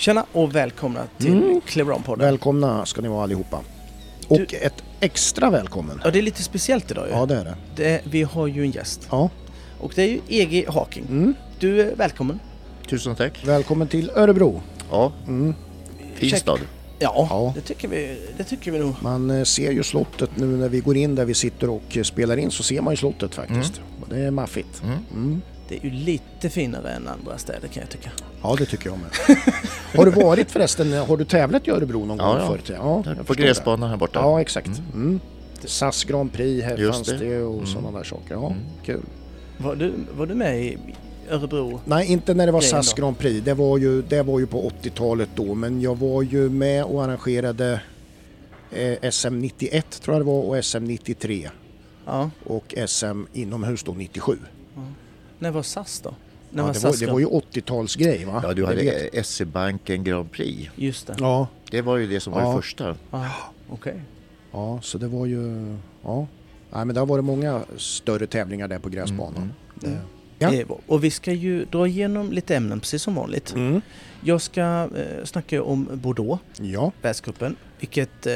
Tjena och välkomna till Mm. Cleveron-podden. Välkomna ska ni vara allihopa. Och ett extra välkommen. Ja, det är lite speciellt idag ju. Ja, det är det. Det, vi har ju en gäst. Ja. Och det är ju EG Haking. Mm. Du är välkommen. Tusen tack. Välkommen till Örebro. Ja, Mm. fin stad. Ja, Ja. Det, tycker vi, det tycker vi nog. Man eh, ser ju slottet nu när vi går in där vi sitter och eh, spelar in så ser man ju slottet faktiskt. Och Det är maffigt. Mm. Mm. Det är ju lite finare än andra städer kan jag tycka. Ja, det tycker jag med. har du varit förresten, har du tävlat i Örebro någon Ja, gång ja. förut? Ja, jag På gräsbanan här borta. Ja, exakt. Mm. SAS Grand Prix, här Just fanns det. det och Mm. sådana där saker. Ja, Mm. kul. Var du, var du med i Örebro? Nej, inte när det var SAS? Grand Prix. Det var ju, det var ju på 80-talet då. Men jag var ju med och arrangerade eh, SM 91 tror jag det var och SM 93 Ja. och SM inomhus då 97. När var SAS då? När Ja, var det, var, SAS det då? var ju 80-talsgrej va? Ja, du Det hade SE-banken Grand Prix. Just det. Ja, Det var ju det som var Ja. det första. Ja. Okej. ja, så det var ju... Ja. Nej, men det har varit många större tävlingar där på gräsbanan. Mm, Det, Ja. Det var- Och vi ska ju dra igenom lite ämnen precis som vanligt. mm. Jag ska eh, snacka om Bordeaux, Ja, världscupen. Vilket, eh,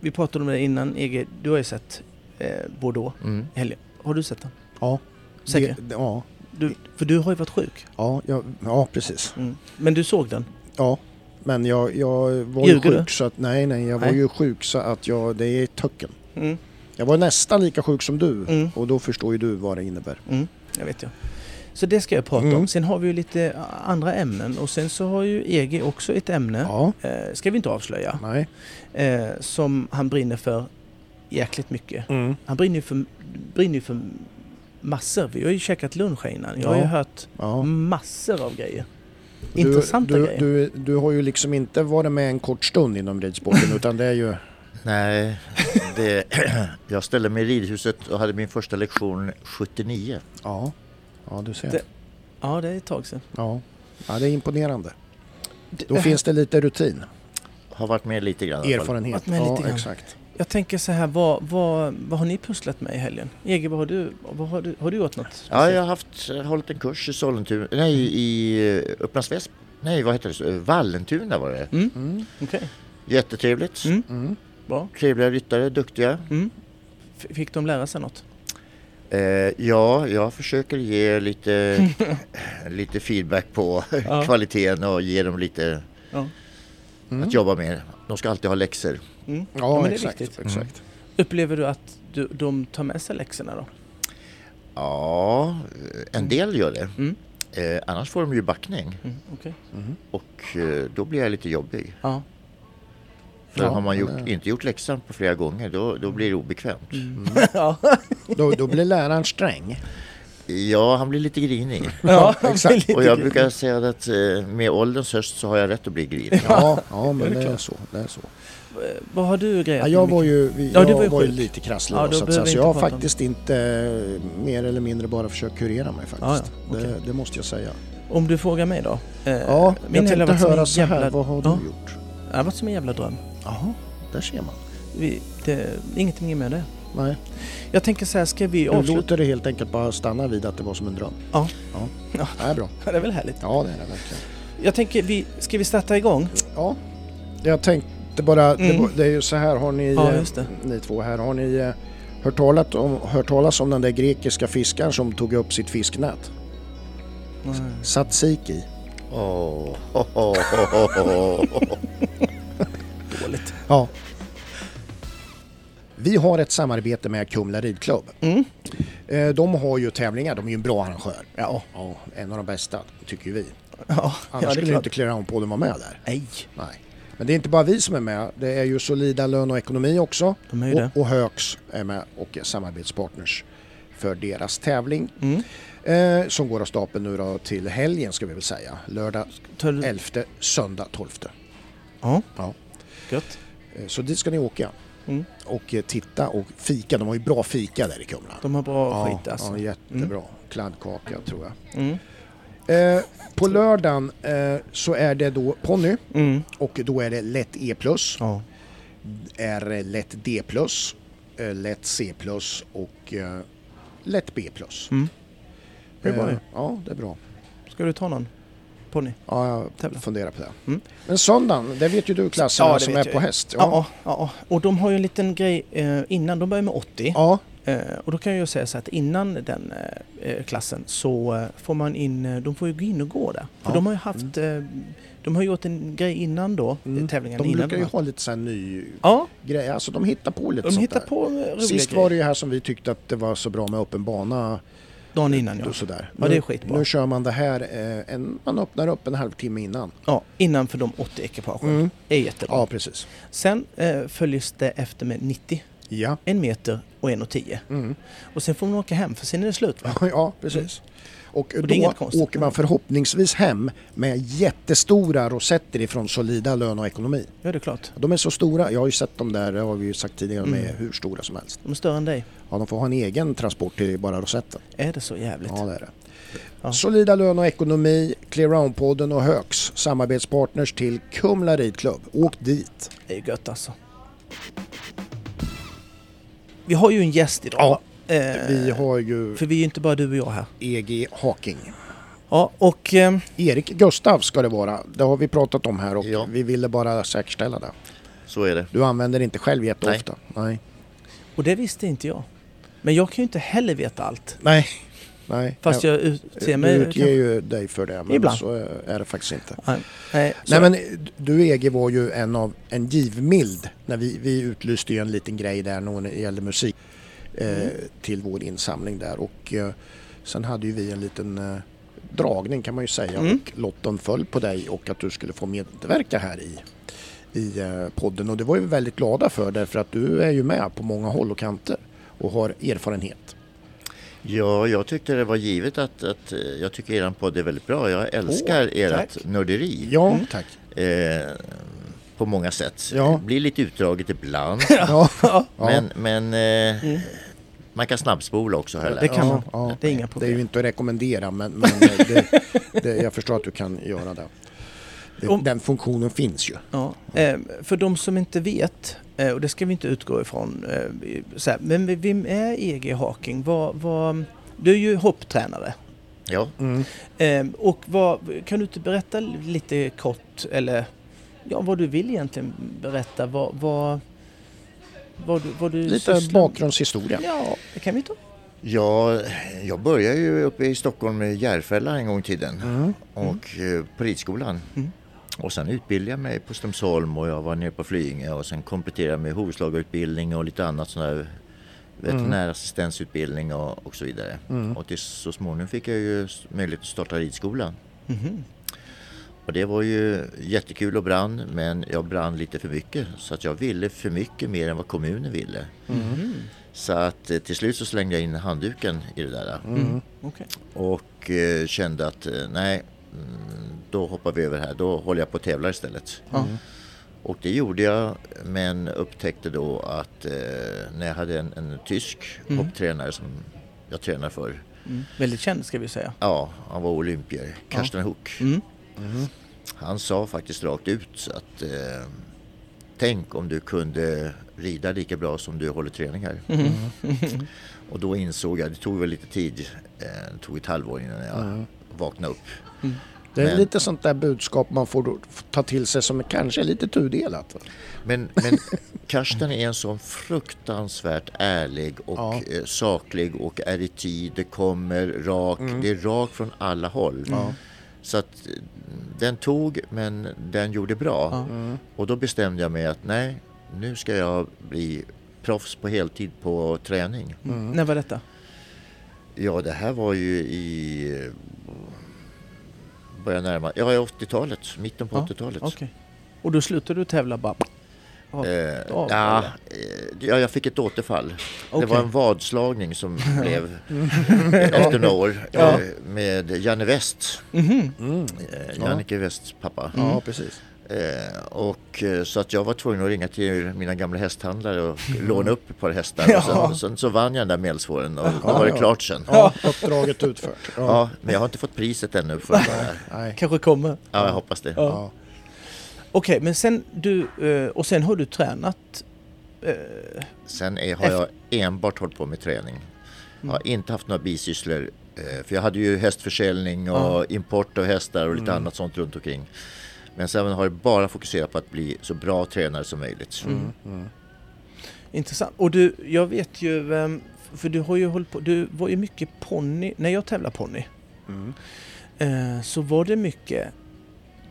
vi pratade om det innan EG, du har ju sett eh, Bordeaux Mm. helgen. Har du sett den? ja. Säker? Det, ja, Du, för du har ju varit sjuk. ja, ja, ja, precis. Mm. Men du såg den? Ja, men jag, jag var ju Ljuger du? sjuk så att... Nej, nej, jag var Nej. ju sjuk så att jag... Det är töcken. Mm. Jag var nästan lika sjuk som du Mm. och då förstår ju du vad det innebär. Mm. Jag vet jag. Så det ska jag prata Mm. om. Sen har vi ju lite andra ämnen och sen så har ju EG också ett ämne. Ja, Eh, ska vi inte avslöja. nej. Eh, som han brinner för jäkligt mycket. Mm. Han brinner ju för, brinner ju för massor. Vi har ju käkat lunch här innan. Jag har ju Ja. hört Ja. massor av grejer. Intressanta du, grejer. du, du har ju liksom inte varit med en kort stund inom ridsporten utan det är ju... Nej, det, jag ställde mig i ridhuset och hade min första lektion 79. Ja, ja du ser. Det- Ja, det är ett tag sedan. Ja. ja, det är imponerande. Det- Då finns det lite rutin, Har varit med lite grann. i alla fall. erfarenhet. Varit med Ja, lite grann. exakt. Jag tänker så här, vad, vad, vad har ni pusslat med i helgen? EG, vad har du, vad har du, har du gjort något? Ja, jag har haft, har hållit en kurs i Sollentuna, nej i eh, Upplands Väsby. Nej, vad heter det? Vallentuna var det. Mm, Mm. okej. Jättetrevligt. Mm, Mm. bra. Trevliga ryttare, duktiga. Mm. Fick de lära sig något? Eh, ja, jag försöker ge lite, lite feedback på Ja. kvaliteten och ge dem lite Ja. Mm. att jobba med. De ska alltid ha läxor. Mm. Ja, men det är exakt. viktigt. exakt. Upplever du att du, de tar med sig läxorna då? Ja, en del gör det. Mm. Eh, annars får de ju backning Mm, okej. Mm. och eh, då blir jag lite jobbig. Ja. För Ja, har man gjort, men inte gjort läxan på flera gånger då, då blir det obekvämt. Mm. ja. Då, då blir läraren sträng. Ja, han blir lite grinig. ja, exakt. lite Och jag grej. brukar säga att eh, med ålderns höst så har jag rätt att bli grinig. Ja, ja men det är det är klart. så. Det är så. Vad har du grejat Ja, jag var ju, Ja, jag du var ju var ju lite krasslig Ja, då, så, att behöver säga. vi så jag har prata om- faktiskt inte eh, mer eller mindre bara försökt kurera mig faktiskt. Ja, ja, okej. det, det måste jag säga. Om du frågar mig då? Eh, Ja, min jag tänkte höra så här, jävla- vad har du Ja. gjort? Det har varit som en jävla dröm. Jaha, där ser man. Vi, det, ingenting med det. Nej, Jag tänker så här, ska vi nu avsluta? låter det helt enkelt bara stanna vid att det var som en dröm. Ja. Ja, Ja. det är bra. Det är väl härligt? Ja, det är det verkligen. Jag tänker, vi, ska vi starta igång? Ja, jag tänkte bara, det, Mm. var- det är ju så här, har ni, Ja, eh, just det. ni två här, har ni eh, hört talas, om, hört talas om den där grekiska fiskaren som tog upp sitt fisknät? Nej. Ho, ho, ho. Dåligt. Ja. Vi har ett samarbete med Kumla ridklubb. Mm. Eh, De har ju tävlingar, de är ju en bra arrangör. Ja, ja en av de bästa, tycker vi. Ja, Annars ja skulle inte Clearown på vara med där. Nej, Nej. Men det är inte bara vi som är med, det är ju Solida Lön och Ekonomi också. Och, och Högs är med och är samarbetspartners för deras tävling. Mm. Eh, som går av stapeln nu då till helgen ska vi väl säga. Lördag Tar du... 11, söndag 12. Ja, Ja. gött. Eh, så dit ska ni åka. Mm. Och eh, titta och fika. De har ju bra fika där i Kumla. De har bra ja, skit alltså. Ja, jättebra. Kladdkaka tror jag. Mm. Eh, på lördagen eh, så är det då ponny Mm. och då är det lätt E+, Ja. är lätt D+, eh, lätt C+, och eh, lätt B+. Mm. Det är bra. Eh, Ja, det är bra. Ska du ta någon ponny. Ja, jag Tävla. funderar på det. Mm. Men söndagen, det vet ju du klasserna Ja, som är jag på häst. Ja. Ja, och de har ju en liten grej eh, innan, de börjar med 80. ja. Eh, och då kan jag ju säga så att innan den eh, klassen så får man in, de får ju gå in och gå där. För Ja. de har ju haft, eh, de har gjort en grej innan då, Mm. tävlingen De innan. brukar ju de ha lite så här ny Ja, grej. Alltså de hittar på lite de sånt hittar där. på Sist var det ju här som vi tyckte att det var så bra med öppen bana Dagen innan ja. sådär. Ja, det är skitbra. Nu kör man det här, eh, en, man öppnar upp en halvtimme innan. ja. Innan för de 80 ekipagen. Mm. är jättebra. Ja, precis. Sen eh, följs det efter med 90, Ja. en meter och en och 10. Mm. Och sen får man åka hem för sen är det slut va? Ja, precis. Och, Och då åker man förhoppningsvis hem med jättestora rosetter ifrån Solida lön och ekonomi. Ja det är klart. De är så stora, jag har ju sett dem där, det har vi ju sagt tidigare, de är Mm. hur stora som helst. De är större än dig. Ja, de får ha en egen transport till bara rosetten. Är det så jävligt? Ja, det är det. Ja. Solida lön och ekonomi, Clearound-podden och Högs, samarbetspartners till Kumla ridklubb. Åk dit! Det är gött alltså. Vi har ju en gäst idag. Ja, Vi har ju För vi är ju inte bara du och jag här. EG Haking. Ja, och eh, Erik Gustav ska det vara. Det har vi pratat om här och Ja. vi ville bara säkerställa det. Så är det. Du använder inte själv jätteofta? Nej. Och det visste inte jag. Men jag kan ju inte heller veta allt. Nej. Nej. Fast jag utser mig... Du utger ju dig för det, men Ibland. så är det faktiskt inte. Nej, nej, Nej men du EG var ju en av en givmild när vi, vi utlyste ju en liten grej där när det gällde musik eh, Mm. till vår insamling där och eh, sen hade ju vi en liten eh, dragning kan man ju säga Mm. och lotten föll på dig och att du skulle få medverka här i, i eh, podden och det var vi väldigt glada för därför att du är ju med på många håll och kanter och har erfarenhet. Ja, jag tyckte det var givet att, att eh, jag tycker er podd är väldigt bra. Jag älskar ert tack. nörderi Ja, Mm. tack. eh, på många sätt. Ja. Det blir lite utdraget ibland. Ja, ja. Men, men eh, man kan snabbspola också jag Det kan man. Ja, Det är inga Det är problem. ju inte att rekommendera men, men det, det, jag förstår att du kan göra det. det Om- den funktionen finns ju. Ja. Eh, för de som inte vet, eh, och det ska vi inte utgå ifrån, eh, här, men vem är EG Haking? Vad, vad, du är ju hopptränare. Ja. Eh, och vad, kan du inte berätta lite kort, eller ja, vad du vill egentligen berätta? Vad, vad, vad, du, vad du Lite sysslar- bakgrundshistoria. Ja, det kan vi ta. Ja, jag började ju uppe i Stockholm med Järfälla en gång i tiden Mm. och eh, på ridskolan. Mm. Och sen utbildade jag mig på Strömsholm och jag var nere på Flyinge och sen kompletterade jag med hovslagarutbildning och lite annat sån där veterinärassistensutbildning och, och så vidare. Mm. Och till, så småningom fick jag ju möjlighet att starta ridskolan. Mhm. Och det var ju jättekul och brann men jag brann lite för mycket så att jag ville för mycket mer än vad kommunen ville. Mhm. Så att eh, till slut så slängde jag in handduken i det där. Mm. Okej. Och eh, kände att eh, nej, mm, då hoppar vi över här. Då håller jag på att tävla istället. Ja. Och det gjorde jag men upptäckte då att eh, när jag hade en, en tysk Mm. hopptränare som jag tränar för. Mm. Väldigt känd ska vi säga. Ja, han var olympier. Karsten Hook. Mm. Han sa faktiskt rakt ut att eh, tänk om du kunde rida lika bra som du håller träningar. Mm. Och då insåg jag, det tog väl lite tid, eh, det tog ett halvår innan jag Mm. vaknade upp. Det är Men- lite sånt där budskap man får ta till sig som kanske är lite tudelat. Men, men Karsten är en sån fruktansvärt ärlig och Ja. eh, saklig och är i tid. Det kommer rak, det är rakt från alla håll. Så att eh, den tog men den gjorde bra. Ja. Och då bestämde jag mig att nej, nu ska jag bli proffs på heltid på träning. När var detta? Ja, det här var ju i början närma, ja i 80-talet, mitten på Ja, 80-talet. Okej. Och då slutade du tävla bara? Ja. Eh, av, ja, eh, ja, jag fick ett återfall. Det Okej. var en vadslagning som blev efter några år Ja. eh, med Janne West, Mhm. Mm. eh, Ja. Jannike Wests pappa. Ja, precis. Eh, och, så att jag var tvungen att ringa till mina gamla hästhandlare och låna upp ett par hästar. Ja. Och sen, sen så vann jag den där mälsvåren och då var det ja. klart sen. Ja, uppdraget utfört. Ja, Ja. men jag har inte fått priset ännu för det här. Nej. Kanske kommer. Ja, jag hoppas det. Okej, men sen du, eh, och sen har du tränat? eh, Sen är, har jag enbart hållit på med träning. Jag har inte haft några bisysslor Eh, För jag hade ju hästförsäljning och Ja. import av hästar och lite Mm. annat sånt runt omkring. Men sen har jag bara fokuserat på att bli så bra tränare som möjligt. Mm. Intressant. Och du, jag vet ju, ehm, för du har ju hållit på, du var ju mycket ponny, när jag tävlade ponny Mm. så var det mycket,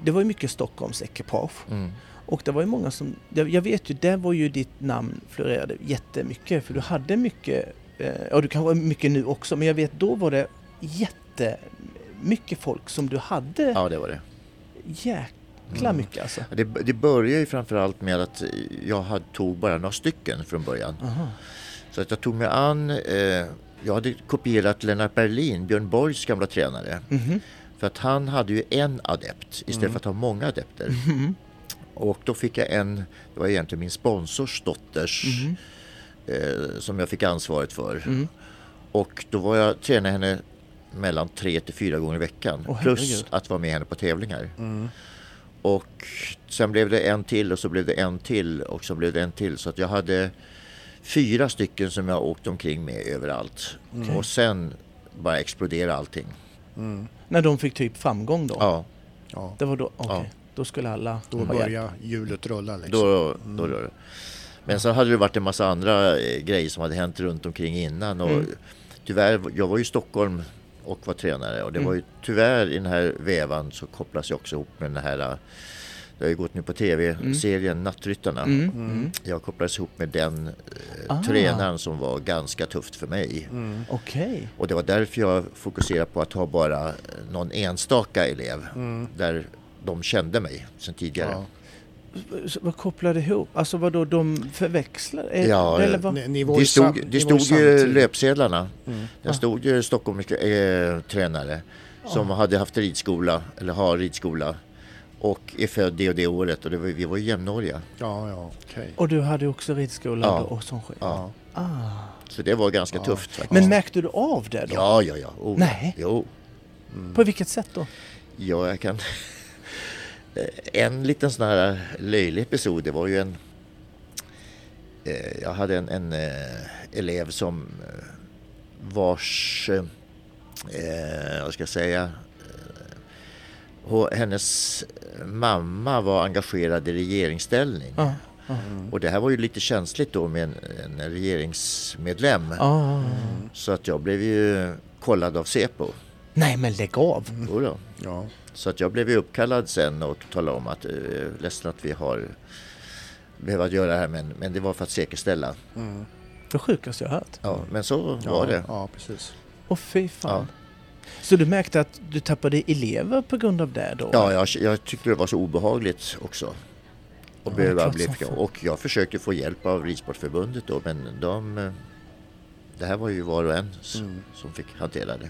det var ju mycket Stockholms ekipage. Mm. Och det var ju många som, jag vet ju, där var ju ditt namn florerade jättemycket för du hade mycket, eh, ja du kan vara mycket nu också, men jag vet då var det jättemycket folk som du hade, Ja, det var det. jäkla Mm. mycket alltså. Det, det började ju framförallt med att jag hade, tog bara några stycken från början. Aha. Så att jag tog mig an, eh, jag hade kopierat Lennart Berlin, Björn Borgs gamla tränare. Mhm. För att han hade ju en adept istället för att ha många adepter. Mhm. Och då fick jag en, det var egentligen min sponsors dotters Mhm. eh, som jag fick ansvaret för. Mm. Och då var jag tränade henne mellan tre till fyra gånger i veckan. Åh, plus att vara med henne på tävlingar. Mm. Och sen blev det en till och så blev det en till och så blev det en till. Så att jag hade fyra stycken som jag åkte omkring med överallt. Och sen bara exploderade allting. Mm. När de fick typ framgång då? Ja, Ja, Det var då, okej. Ja. Då skulle alla då börjar hjulet rulla liksom. då, då, då. Men så hade det varit en massa andra eh, grejer som hade hänt runt omkring innan. Och Mm. Tyvärr, jag var ju i Stockholm och var tränare och det Mm. var ju tyvärr i den här vevan så kopplas jag också ihop med den här eh, det har ju gått nu på tv-serien Nattryttarna. Mm. Mm. Jag kopplades ihop med den eh, Ah. tränaren som var ganska tufft för mig. Mm. Okej. Och det var därför jag fokuserade på att ha bara eh, någon enstaka elev Mm. där de kände mig sedan tidigare. Ja. Så Vad kopplade ihop? Alltså vad då de förväxlar? Eh, Ja, eller vad? Ni, ni var Det stod, det stod ju löpsedlarna. Mm. Där Ah. stod ju Stockholms eh, tränare som hade haft ridskola, eller har ridskola. Och är född det och det året och det var, vi var ju jämnåriga. Ja, ja, okej. Och du hade också ridskola Ja. och sån skit? Ja. Ah. Så det var ganska Ja. tufft faktiskt. Men märkte du av det då? Ja, ja, ja. Oh, Nej. Jo, På vilket sätt då? ja, jag kan... En liten sån här löjlig episod, det var ju en... eh, Jag hade en, en eh, elev som eh, vars... Eh, vad ska jag säga? Eh, hennes mamma var engagerad i regeringsställning. Ja. Ja. Och det här var ju lite känsligt då med en, en regeringsmedlem. Ah. Så att jag blev ju kollad av Säpo. Nej men lägg av! Jodå. Ja. Så att jag blev ju uppkallad sen och talade om att eh, ledsen att vi har behövt göra det här men, men det var för att säkerställa. Mm. Det sjukaste jag hört. Ja, men så ja, var det. Ja, precis. Åh fy fan. Så du märkte att du tappade elever på grund av det då? Ja, jag, jag tyckte det var så obehagligt också. Och, Ja, behöva bli, och jag försökte få hjälp av Ridsportförbundet då men de... eh, Det här var ju var och en Mm. som fick hantera det.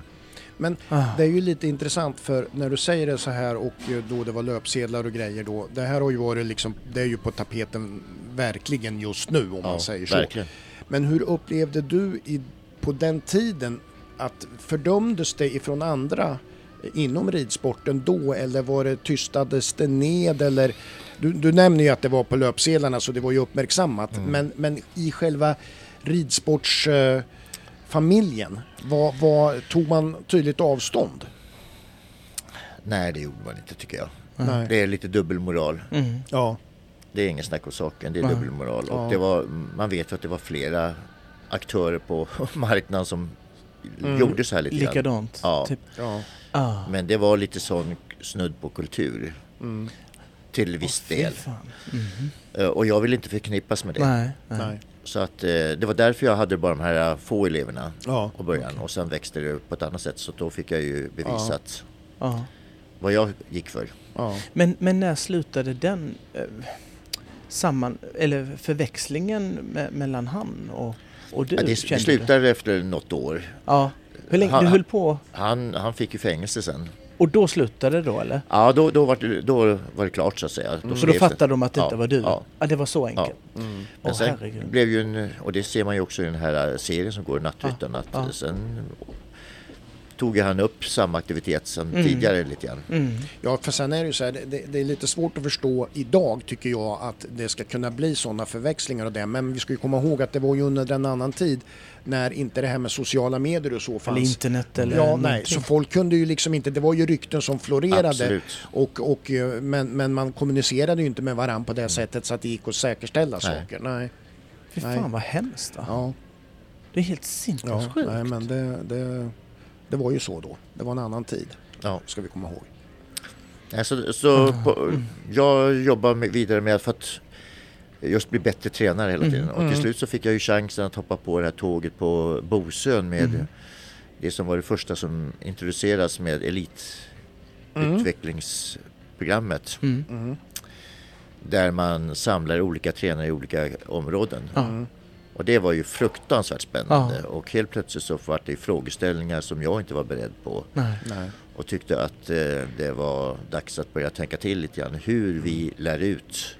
Men Ah. det är ju lite intressant för när du säger det så här och då det var löpsedlar och grejer då. Det här har ju varit liksom, det är ju på tapeten verkligen just nu om man säger så. verkligen. Men hur upplevde du i, på den tiden att fördömdes det ifrån andra inom ridsporten då eller var det tystades det ned eller du, du nämner ju att det var på löpsedlarna så det var ju uppmärksammat Mm. men, men i själva ridsportsfamiljen eh, vad, vad, tog man tydligt avstånd? Nej, det gjorde man inte tycker jag. Nej. Det är lite dubbelmoral. Mm. Ja, Det är ingen snack om saken, det är dubbelmoral. Ja. Och det var, man vet ju att det var flera aktörer på marknaden som Mm. gjorde så här lite grann. Likadant? Ja. Typ. ja. Ah. Men det var lite sån snudd på kultur Mm. till viss Fy del. Eh, Och jag vill inte förknippas med det. Nej, nej. Nej. Så att eh, det var därför jag hade bara de här få eleverna Ja, i början. Och sen växte det på ett annat sätt. Så då fick jag ju bevisat Ja. vad jag gick för. ja. Men, men när slutade den eh, samman, eller förväxlingen me- mellan han och, och du? Ja, det, slutade efter något år. Ja. Hur länge, Han- du höll på Han, han fick ju fängelse sen. och då slutade det då eller? Ja, då, då, var, det, då var det klart så att säga. Då Så då fattade de att det Ja, inte var du? ja. det var så enkelt? Mm. Men Åh, sen herregud. blev ju en, och det ser man ju också i den här serien som går, Nattryttarna, att Ja, ja. sen tog han upp samma aktivitet som Mm. tidigare lite grann. Mm. Ja, för sen är det ju så här, det, det är lite svårt att förstå idag tycker jag att det ska kunna bli sådana förväxlingar och det. Men vi ska ju komma ihåg att det var ju under en annan tid när inte det här med sociala medier och så Eller fanns. internet eller Ja, någonting. nej, så folk kunde ju liksom inte, det var ju rykten som florerade. Absolut. Och, och, eh, men, men man kommunicerade ju inte med varandra på det sättet så att det gick att säkerställa Nej. saker. Nej. Fy nej. fan vad hemskt va? Ja, Det är helt ja, sinnessjukt. nej men det, det, det var ju så då. Det var en annan tid, Ja. ska vi komma ihåg. Nej, så, så på, jag jobbar med, vidare med för att just bli bättre tränare hela tiden. Och till slut så fick jag ju chansen att hoppa på det här tåget på Bosön med det som var det första som introduceras med elitutvecklingsprogrammet. Mm. Där man samlar olika tränare i olika områden. Och det var ju fruktansvärt spännande. Ja. Och helt plötsligt så var det frågeställningar som jag inte var beredd på. Nej. Nej. Och tyckte att eh, det var dags att börja tänka till lite grann hur vi lär ut.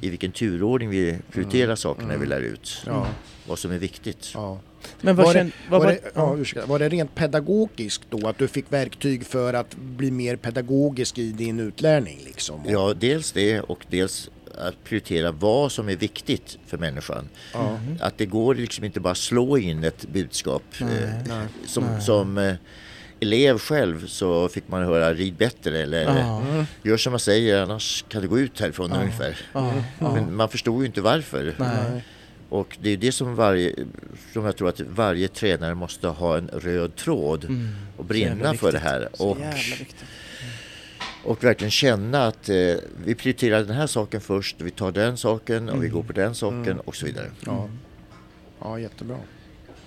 I vilken turordning vi prioriterar sakerna vi lär ut. Ja. Vad som är viktigt. Ja. Men Var, känner... det, var, vad, det, ja, ursäkta, var det rent pedagogiskt då? Att du fick verktyg för att bli mer pedagogisk i din utlärning? Liksom? Ja, dels det och dels att prioritera vad som är viktigt för människan. Ja. Att det går liksom inte bara slå in ett budskap. eh, nej, som som eh, elev själv så fick man höra rid bättre eller Ja. gör som jag säger annars kan du gå ut härifrån ungefär. ja, ja. Men man förstod ju inte varför. Nej. Och det är det som, varje, som jag tror att varje tränare måste ha en röd tråd och Så jävla brinna för det här. Och. Och verkligen känna att eh, vi prioriterar den här saken först, vi tar den saken och vi går på den saken och så vidare. Ja. ja, jättebra.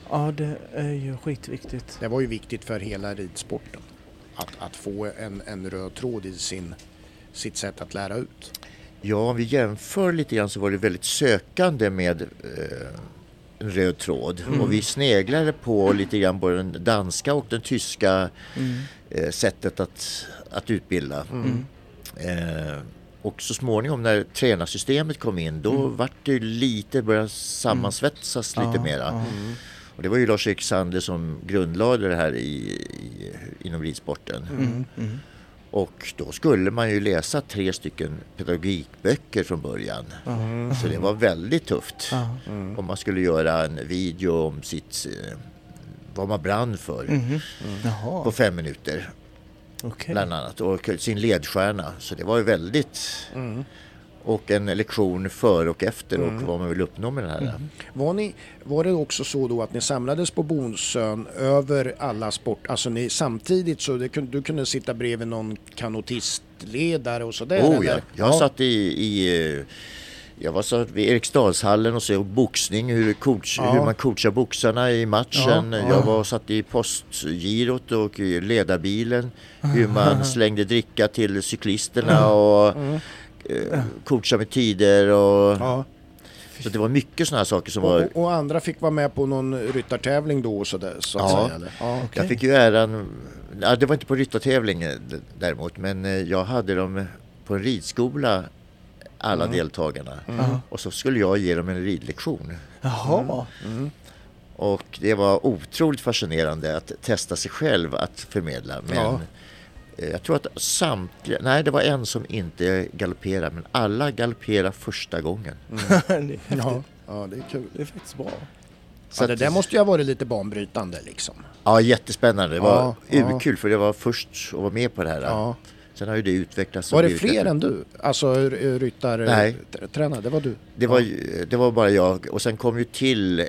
Ja, det är ju skitviktigt. Det var ju viktigt för hela ridsporten. Att, att få en, en röd tråd i sin, sitt sätt att lära ut. Ja, om vi jämför lite grann så var det väldigt sökande med eh, röd tråd. Och vi sneglade på lite grann både den danska och den tyska eh, sättet att, att utbilda. Eh, och så småningom när tränarsystemet kom in då vart det lite, började sammansvetsas lite Ja, mera. ja. Och det var ju Lars-Erik Sander som grundlade det här i, i, inom ridsporten. Mm, mm. Och då skulle man ju läsa tre stycken pedagogikböcker från början. Ja. Så det var väldigt tufft. Ja. Om man skulle göra en video om sitt, eh, vad man brann för Mhm. på Jaha, fem minuter okej. bland annat. Och sin ledstjärna. Så det var ju väldigt... Och en lektion före och efter och vad man vill uppnå med det här. Var, ni, var det också så då att ni samlades på Bonsön över alla sport, alltså ni samtidigt så det, du kunde sitta bredvid någon kanotistledare och sådär? Oh ja, jag satt i, i jag var så vid Eriksdalshallen och såg boxning, hur, coach, Ja. hur man coachar boxarna i matchen. Ja, ja. Jag var satt i postgirot och ledarbilen. Hur man slängde dricka till cyklisterna och eh, coachade med tider. Och, Ja. Så det var mycket sådana här saker som var... Och, och andra fick vara med på någon ryttartävling då och sådär så att Ja. säga? Eller? Ja. Jag fick ju äran, ja, det var inte på ryttartävling eh, däremot, men eh, jag hade dem på en ridskola, alla deltagarna. Ja. Och så skulle jag ge dem en ridlektion. Jaha. Och det var otroligt fascinerande att testa sig själv att förmedla. Men Ja. Eh, jag tror att samtliga, nej det var en som inte galopperade, men alla galopperade första gången. häftigt. Ja. ja, det är kul. det är faktiskt bra. Så Ja, det där måste ju ha varit lite banbrytande liksom. Ja, jättespännande. Det var Ja, ja. urkul för det var först att vara med på det här. Ja. Sen har ju det utvecklats. Var det fler än du? Alltså Nej. ryttartränare, det var du? Det var, det var bara jag och sen kom ju till eh,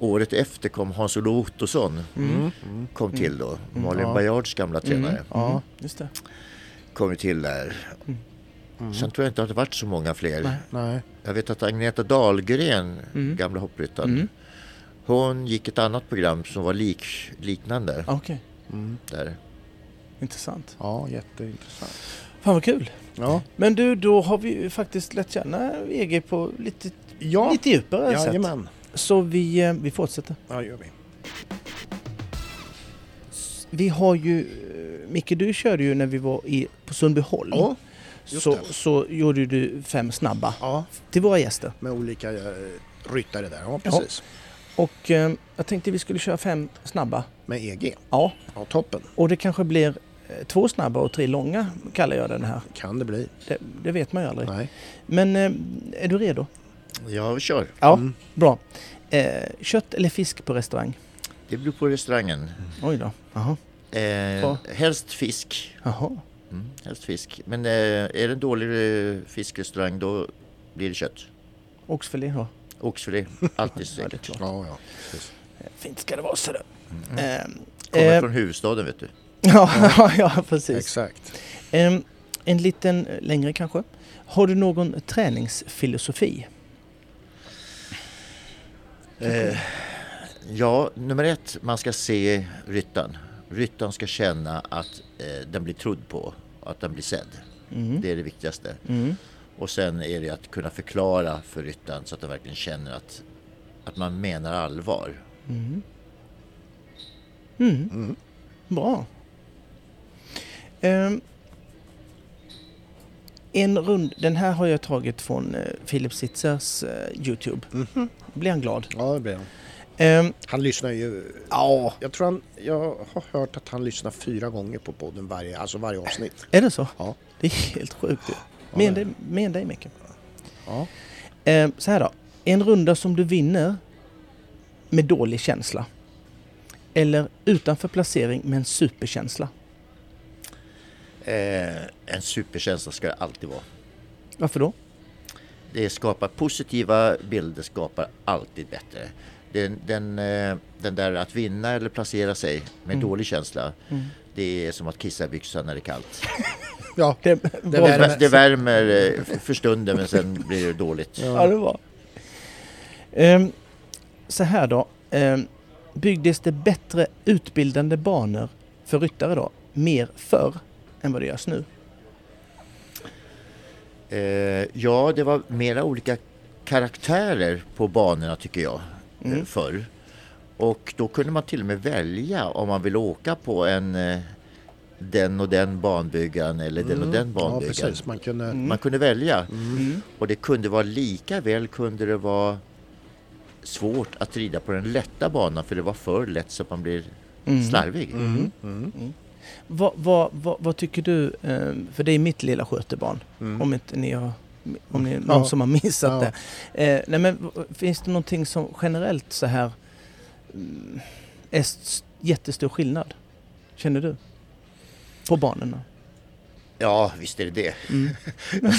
året efter kom Hans-Olof Ottosson. Kom till då. Malin Ja. Bajards gamla tränare. Mm. Ja. Just det. Kom till där. Sen tror jag inte att det varit så många fler. Nej. Nej. Jag vet att Agneta Dahlgren, gamla hoppryttaren. Mm. Hon gick ett annat program som var lik, liknande. Okej, Där. intressant. Ja, jätteintressant. Fan vad kul. Ja, Men du, då har vi faktiskt lärt känna EG på lite, ja. lite djupare sätt. jajamän. Så vi, eh, vi fortsätter. Ja, gör vi. Vi har ju, eh, Micke du körde ju när vi var i, på Sundbyholm. Ja, så, det. så gjorde du fem snabba ja, till våra gäster. med olika eh, ryttare där. Ja, precis. Och eh, jag tänkte vi skulle köra fem snabba. Med EG. Ja, Ja, toppen. och det kanske blir eh, två snabba och tre långa kallar jag den här. Kan det bli. Det, det vet man ju aldrig. Nej. Men eh, är du redo? Ja, vi kör. Ja, Mm. bra. Eh, kött eller fisk på restaurang? Det beror på restaurangen. Oj då. Jaha. Eh, Ja. helst fisk. Jaha. Mm, helst fisk. Men eh, är det en dålig eh, fiskrestaurang då blir det kött. Oxfilé då? Oxfilé, alltid Ja, säkert. klart. Ja, ja. Precis. Fint ska det vara så det. Eh, Kommer eh, från huvudstaden vet du. ja, ja, precis. Exakt. Eh, en liten eh, längre kanske. Har du någon träningsfilosofi? Eh, ja, nummer ett, man ska se ryttaren. Ryttaren ska känna att eh, den blir trodd på, att den blir sedd. Mm. Det är det viktigaste. Mm. Och sen är det att kunna förklara för ryttaren så att den verkligen känner att, att man menar allvar. Mm. Mm. Mm. Bra. Ehm, en rund, den här har jag tagit från eh, Philip Sitzers eh, Youtube. Mhm. Blir han glad? Ja, det blir han. Ehm, Han lyssnar ju... Ja. Jag tror han... Jag har hört att han lyssnar fyra gånger på podden varje, alltså varje avsnitt. är det så? Ja. Det är helt sjukt. ju. Mer än dig, mer än dig Micke. Ja. Ehm, så här då. En runda som du vinner med dålig känsla. Eller utanför placering med en superkänsla. Eh, en superkänsla ska det alltid vara. Varför då? Det skapar positiva bilder, skapar alltid bättre. Den, den, eh, den där att vinna eller placera sig med Mm. dålig känsla, Mm. det är som att kissa i byxan när det är kallt. Ja. Det, Det värmer. det värmer eh, för stunden men sen blir det dåligt. Ja, det var. Ehm, så här då. Ehm, byggdes det bättre utbildande banor för ryttare då? Mer förr än vad det görs nu? Eh, ja, det var mera olika karaktärer på banorna tycker jag Mm. eh, förr. Och då kunde man till och med välja om man ville åka på en eh, den och den banbyggaren eller den och den Mm. Ja, banbyggaren. precis. Man kunde... Mm. Man kunde välja Mm. och det kunde vara lika väl kunde det vara svårt att rida på den lätta banan för det var för lätt så att man blir Mm. slarvig. Vad, vad, vad, vad tycker du? ehm, för det är mitt lilla skötebarn. Mm. Om inte ni har om ni, någon Ja. som har missat Ja. det. Eh, nej men finns det någonting som generellt så här mm, är jättestor skillnad? Känner du? På barnen? Ja, visst är det det. Mm.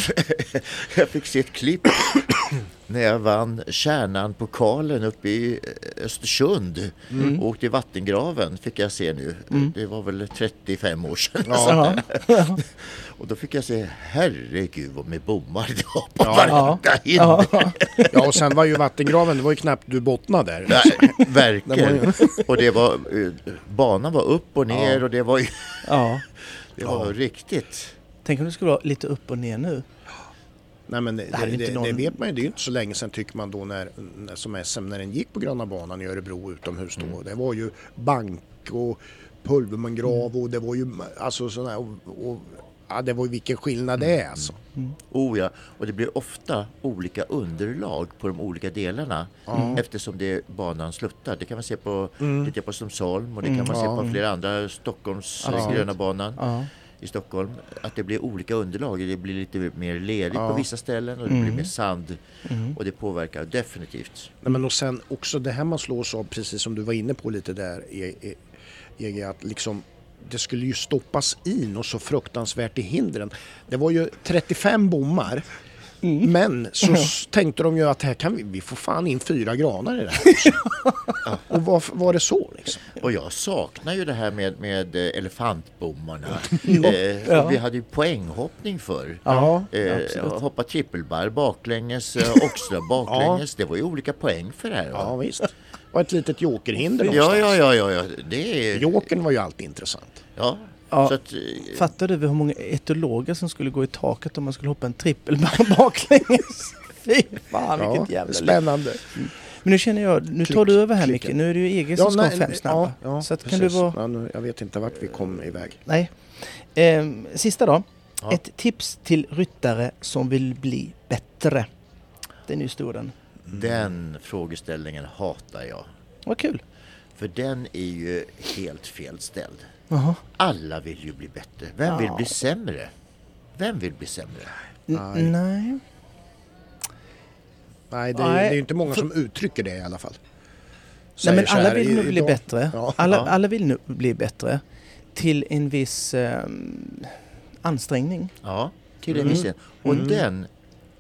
jag fick se ett klipp när jag vann Kärnan-pokalen uppe i eh, Östersund. Mm. Och åkte i vattengraven fick jag se nu. Mm. Det var väl 35 år sedan. Ja. Och då fick jag se, herregud vad med bommar det var på Ja. varenda. Ja. ja, och sen var ju vattengraven, det var ju knappt du bottnade där. Nej, verkligen. Och det var, eh, banan var upp och ner Ja. och det var ju ja. Det var Ja. riktigt. Tänk om det skulle vara lite upp och ner nu. Nej men det, Det det, någon- det vet man ju, det är ju inte så länge sedan tycker man då när, när som SM när den gick på Gröna banan i Örebro utomhus då. Mm. Det var ju bank och pulvermangrav och det var ju alltså sådana och, och ja, det var vilken skillnad det Mm. är alltså. Oh ja, och det blir ofta olika underlag på de olika delarna Ja. eftersom det banan sluttar. Det kan man se på, Mm. på Strömsholm och det Mm. kan man se Ja. på flera andra Stockholms Ja. eh, gröna banan Ja. i Stockholm. Att det blir olika underlag. Det blir lite mer ledigt Ja. på vissa ställen och det Mm. blir mer sand Mm. och det påverkar definitivt. Nej, men och sen också det här man slås av, precis som du var inne på lite där E- E- EG, att liksom det skulle ju stoppas in och så fruktansvärt i hindren. Det var ju 35 bommar. Mm. Men så s- tänkte de ju att här kan vi, vi får fan in fyra granar i det här. Och varför var det så liksom? Och jag saknar ju det här med, med eh, elefantbommarna. Ja. Eh, Ja. vi hade ju poänghoppning förr. Ja. Eh, hoppa trippelbar baklänges, eh, oxtra baklänges. Det var ju olika poäng för det här. Ja Va? visst. Och ett litet jokerhinder Ja, ja, ja, ja, ja. Det är... Jokern var ju alltid intressant. Ja. Ja. Så att, eh, Fattar du hur många etologer som skulle gå i taket om man skulle hoppa en trippelbar baklänges? Fy fan vilket jävla spännande. Men nu känner jag, nu tar du över här. Micke. Nu är det ju EG som ska ha fem snabba. Ja, ja, så att kan du vara... Ja, nu, jag vet inte vart vi kom iväg. Nej. Ehm, sista då. Ja. Ett tips till ryttare som vill bli bättre. Den är ju stor den. Den frågeställningen hatar jag. Vad kul. För den är ju helt fel ställd. Jaha. Alla vill ju bli bättre. Vem vill bli sämre? Vem vill bli sämre? Nej. Nej. Nej, det är, Nej, det är inte många som uttrycker det i alla fall. Nej men alla vill nog bli bättre. Ja. Alla, Ja. alla vill nog bli bättre. Till en viss ehm, ansträngning. Ja, till en Mm. viss del. Och Mm. den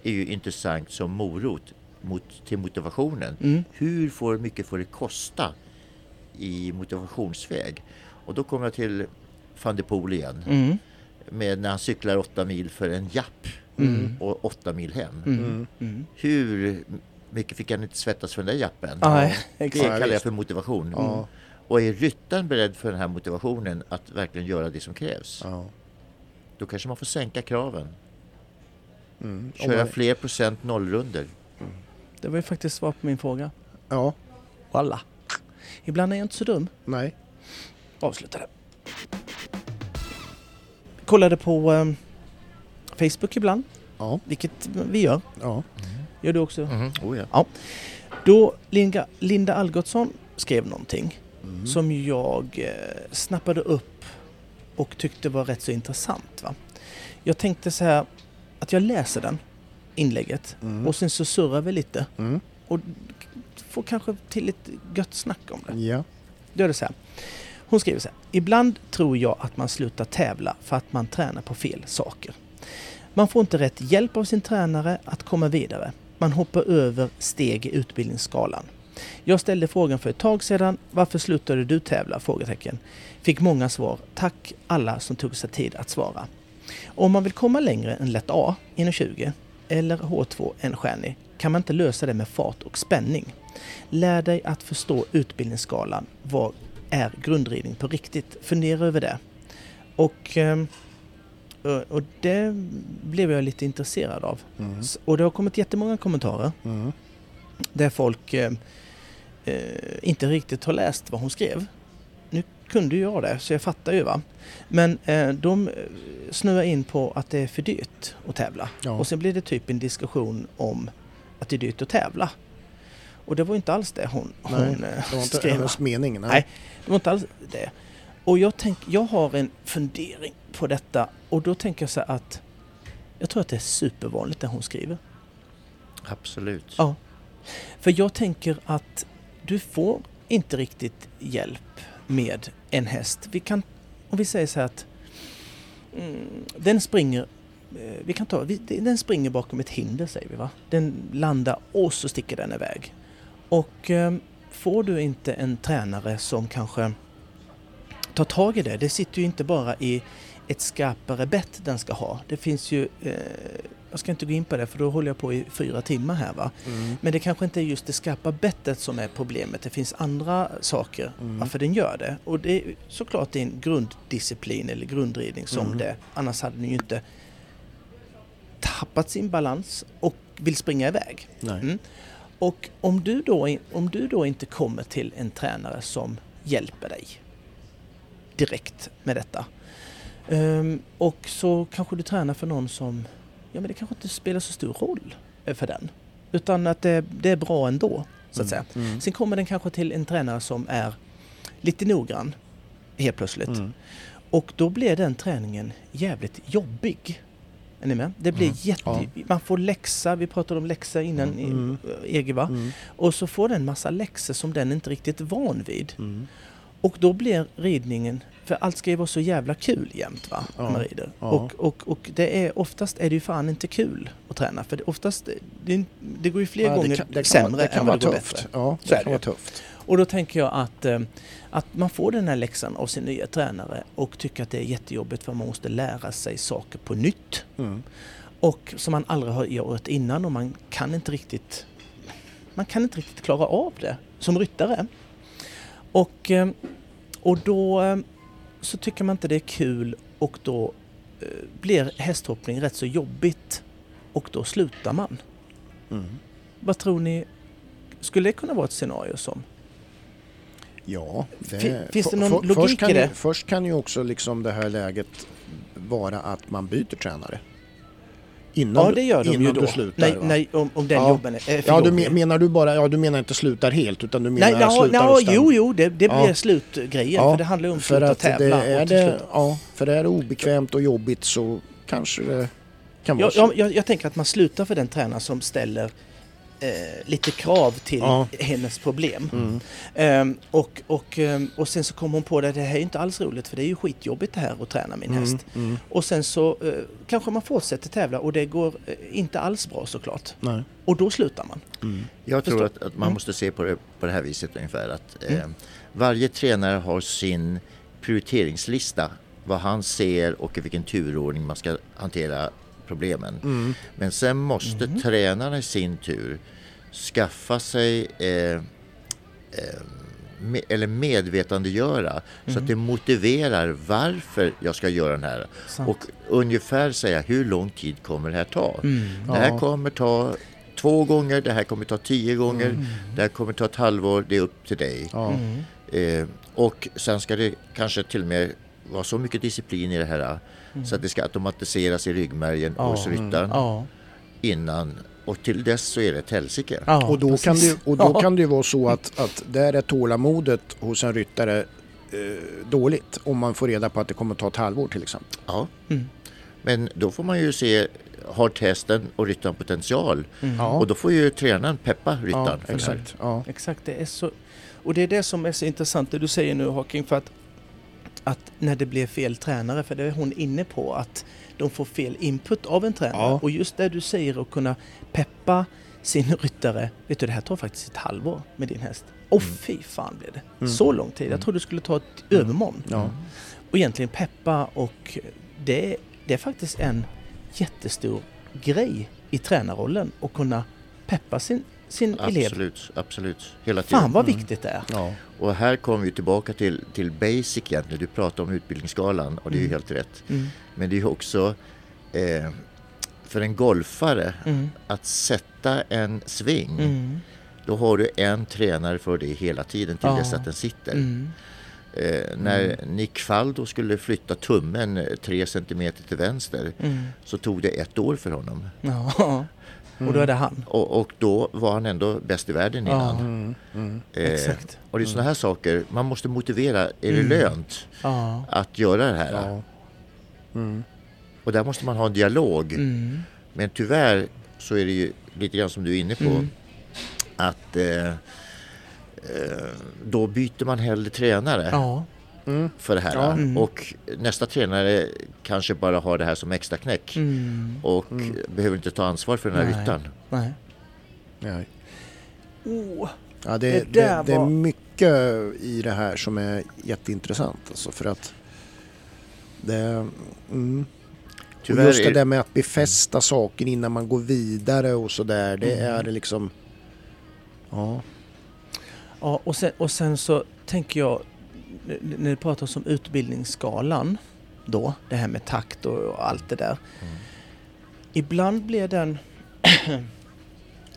är ju intressant som morot mot, till motivationen. Mm. Hur får, mycket får det kosta i motivationsväg? Och då kommer jag till van de Poel igen. Mm. Med när han cyklar åtta mil för en japp Mm. och åtta mil hem. Mm. Mm. Mm. Hur mycket fick han inte svettas för den där jappen? Nej, Det kallar jag för motivation. Ja. Och är ryttaren beredd för den här motivationen att verkligen göra det som krävs? Ja. Då kanske man får sänka kraven. Mm. Köra man- fler procent nollrunder. Det var ju faktiskt svar på min fråga. Ja, Walla. Ibland är jag inte så dum. nej. Avslutade. Kollade på ehm, Facebook ibland, Ja, vilket vi gör. ja. Gör du också? Mm. Oh, ja. Då Linda, Linda Algotsson skrev någonting Mm. som jag eh, snappade upp och tyckte var rätt så intressant. Va? Jag tänkte så här att jag läser den, inlägget, Mm. och sen så surrar vi lite Mm. och får kanske till ett gött snack om det. Ja. Då är det så här. Hon skriver så här. Ibland tror jag att man slutar tävla för att man tränar på fel saker. Man får inte rätt hjälp av sin tränare att komma vidare. Man hoppar över steg i utbildningsskalan. Jag ställde frågan för ett tag sedan. Varför slutade du tävla? Frågetecken. Fick många svar. Tack alla som tog sig tid att svara. Om man vill komma längre än lätt A, 1,20 eller H2, en stjärnig, kan man inte lösa det med fart och spänning. Lär dig att förstå utbildningsskalan. Vad är grundridning på riktigt? Fundera över det. Och, ehm, och- och det blev jag lite intresserad av. Mm. Och det har kommit jättemånga kommentarer Mm. där folk eh, eh, inte riktigt har läst vad hon skrev. Kunde jag det, så jag fattar ju va. Men eh, de eh, snöar in på att det är för dyrt att tävla. Ja. Och sen blir det typ en diskussion om att det är dyrt att tävla. Och det var ju inte alls det hon, Nej, hon eh, Det var inte skrev. hennes mening. Nej. Nej. Det var inte alls det. Och jag, tänk, jag har en fundering på detta och då tänker jag så här att jag tror att det är supervanligt det hon skriver. Absolut. Ja. För jag tänker att du får inte riktigt hjälp med en häst. Vi kan, om vi säger så här att mm, den springer eh, vi kan ta, vi, den springer bakom ett hinder säger vi va. Den landar och så sticker den iväg. Och eh, får du inte en tränare som kanske tar tag i det. Det sitter ju inte bara i ett skarpare bett den ska ha. Det finns ju, eh, jag ska inte gå in på det för då håller jag på i fyra timmar här va. Mm. Men det kanske inte är just det skarpa bettet som är problemet. Det finns andra saker Mm. varför den gör det. Och det är såklart en grunddisciplin eller grundridning som Mm. det. Annars hade den ju inte tappat sin balans och vill springa iväg. Mm. Och om du, då, om du då inte kommer till en tränare som hjälper dig direkt med detta. Ehm, och så kanske du tränar för någon som, ja men det kanske inte spelar så stor roll eh, för den. Utan att det, det är bra ändå, så att säga. Mm. Sen kommer den kanske till en tränare som är lite noggrann helt plötsligt. Mm. Och då blir den träningen jävligt jobbig. Är ni med? Det blir Mm. jätte... Ja. Man får läxa, vi pratade om läxa innan Mm. i EG va? Mm. Och så får den massa läxor som den inte riktigt är van vid. Mm. Och då blir ridningen, för allt ska ju vara så jävla kul jämt va, Ja. man rider. Ja. Och, och, och det är, oftast är det ju fan inte kul att träna för det, oftast, det, det går ju fler Ja, gånger kan, det kan, sämre vara- det kan än vad det går tufft. bättre. Ja, Så det det kan vara tufft. Och då tänker jag att, eh, att man får den här läxan av sin nya tränare och tycker att det är jättejobbigt för man måste lära sig saker på nytt. Mm. Och som man aldrig har gjort innan och man kan inte riktigt man kan inte riktigt klara av det som ryttare. Och, eh, och då eh, så tycker man inte det är kul och då eh, blir hästhoppning rätt så jobbigt och då slutar man. Mm. Vad tror ni, skulle det kunna vara ett scenario som? Ja, Fin- finns det någon logik i det? Ju, först kan ju också liksom det här läget vara att man byter tränare. Innan, Ja, det gör de ju då. du slutar? nej, nej, om, om den Ja. jobben är för Ja, du men- menar du bara, ja du menar inte slutar helt utan du menar Nej, ja, slutar ja, och stannar? jo, jo, det, det Ja. blir slutgrejen. Ja, för det handlar om att för sluta att det tävla. är det, ja, för är det obekvämt och jobbigt så kanske det kan vara Jag, så. jag, jag, jag tänker att man slutar för den tränare som ställer eh, lite krav till Ja. hennes problem. Mm. Ehm, och, och, ehm, och sen så kommer hon på det, det här är inte alls roligt för det är ju skitjobbigt det här att träna min Mm, häst. mm, Och sen så eh, kanske man fortsätter tävla och det går eh, inte alls bra såklart. nej. Och då slutar man. Mm. Jag tror Förstår. att, att man Mm. måste se på det på det här viset ungefär att eh, Mm. varje tränare har sin prioriteringslista vad han ser och i vilken turordning man ska hantera problemen. Mm. Men sen måste Mm. tränarna i sin tur skaffa sig eh, eh, eller medvetandegöra så Mm. att det motiverar varför jag ska göra den här. Sant. Och ungefär säga hur lång tid kommer det här ta? Mm. Det här Ja. kommer ta två gånger, det här kommer ta tio gånger, Mm. det här kommer ta ett halvår, det är upp till dig. Ja. Mm. Eh, och sen ska det kanske till och med vara så mycket disciplin i det här så att det ska automatiseras i ryggmärgen Ja. hos ryttaren Ja. innan. Och till dess så är det ett helsike. ja, Och då, kan det, och då Ja. kan det ju vara så att, att där är tålamodet hos en ryttare eh, dåligt om man får reda på att det kommer att ta ett halvår till exempel. Ja. Mm. Men då får man ju se, har testen och ryttaren potential? Mm. Ja. Och då får ju tränaren peppa ryttaren. Ja, för det exakt. Ja. Exakt, det är så... Och det är det som är så intressant det du säger nu Hawking för att, att när det blir fel tränare, för det är hon inne på, att de får fel input av en tränare. Ja. Och just det du säger att kunna peppa sin ryttare. Vet du, det här tar faktiskt ett halvår med din häst. Och Mm. fy fan blev det. Mm. Så lång tid. Jag trodde det skulle ta ett övermorgon. Ja. Och egentligen peppa och det, det är faktiskt en jättestor grej i tränarrollen att kunna peppa sin, sin elev. Absolut, absolut. Hela tiden. Fan vad Mm. viktigt det är. Ja. Och här kommer vi tillbaka till, till basic egentligen. Du pratar om utbildningsskalan och det är ju Mm. helt rätt. Mm. Men det är ju också eh, för en golfare Mm. att sätta en sving. Mm. Då har du en tränare för det hela tiden till Ja. dess att den sitter. Mm. Eh, när Nick Faldo skulle flytta tummen eh, tre centimeter till vänster Mm. så tog det ett år för honom. Ja, och då är det han. Och, och då var han ändå bäst i världen innan. Mm. Mm. Eh, Exakt. Och det är sådana här saker, man måste motivera, är det Mm. lönt att göra det här? Ja. Mm. Och där måste man ha en dialog. Mm. Men tyvärr så är det ju lite grann som du är inne på. Mm. Att eh, eh, då byter man hellre tränare. Mm. för det här. Ja. Mm. Och nästa tränare kanske bara har det här som extra knäck. Mm. Och Mm. behöver inte ta ansvar för den här Nej. ryttaren. Nej. Ja. Oh. Ja, det, Det det, där det, är mycket i det här som är jätteintressant. Alltså för att det, mm. Tyvärr just det är- där med att befästa saker innan man går vidare och sådär. Det Mm. är liksom... Ja. Ja, och sen, och sen så tänker jag, när det pratas om utbildningsskalan då, det här med takt och, och allt det där. Mm. Ibland blir den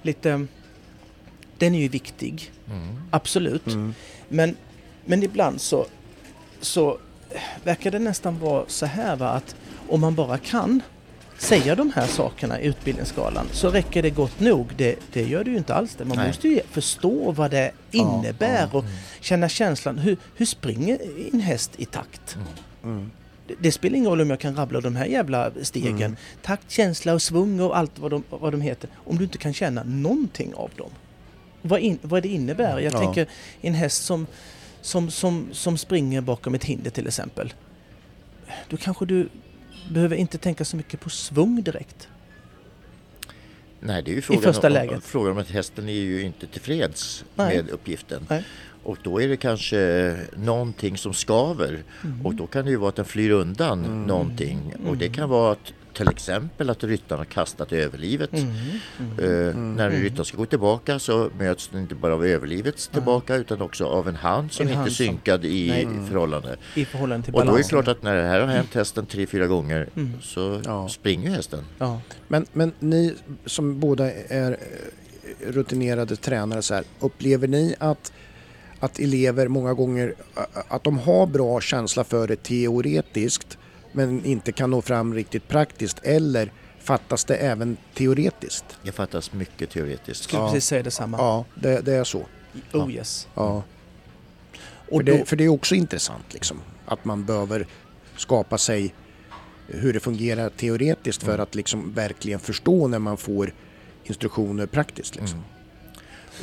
lite... Den är ju viktig, Mm. absolut. Mm. Men, men ibland så, så verkar det nästan vara så här va, att om man bara kan säga de här sakerna i utbildningsskalan så räcker det gott nog. Det, det gör det ju inte alls det. Man Nej. måste ju förstå vad det Ja, innebär ja. och känna känslan. Hur, hur springer en häst i takt? Mm. Det, det spelar ingen roll om jag kan rabbla de här jävla stegen. Mm. Takt, känsla och svung och allt vad de, vad de heter. Om du inte kan känna någonting av dem. Vad, in, vad det innebär. Jag Ja. tänker en häst som, som, som, som springer bakom ett hinder till exempel. Då kanske du behöver inte tänka så mycket på svung direkt. Nej, det är ju frågan, första om, läget. frågan om att hästen är ju inte tillfreds Nej. med uppgiften. Nej. Och då är det kanske någonting som skaver. Mm. Och då kan det ju vara att den flyr undan Mm. någonting. Och det Mm. kan vara att till exempel att ryttaren har kastat överlivet. Mm. Mm. Eh, När en Mm. ryttare ska gå tillbaka så möts den inte bara av överlivet tillbaka utan också av en hand som En inte är hand som- synkad i Nej. förhållande. I förhållande till Och då är det klart att när det här har hänt hästen tre, fyra gånger Mm. så Ja. springer hästen. Ja. Men, men ni som båda är eh, rutinerade tränare, så här, upplever ni att, att elever många gånger att de har bra känsla för det teoretiskt men inte kan nå fram riktigt praktiskt eller fattas det även teoretiskt? Det fattas mycket teoretiskt. Skulle Ja. precis säga detsamma. Ja, det, det är så. Oh yes. Ja. Och för, då, det, för det är också intressant liksom. Att man behöver skapa sig hur det fungerar teoretiskt för att liksom verkligen förstå när man får instruktioner praktiskt. Liksom.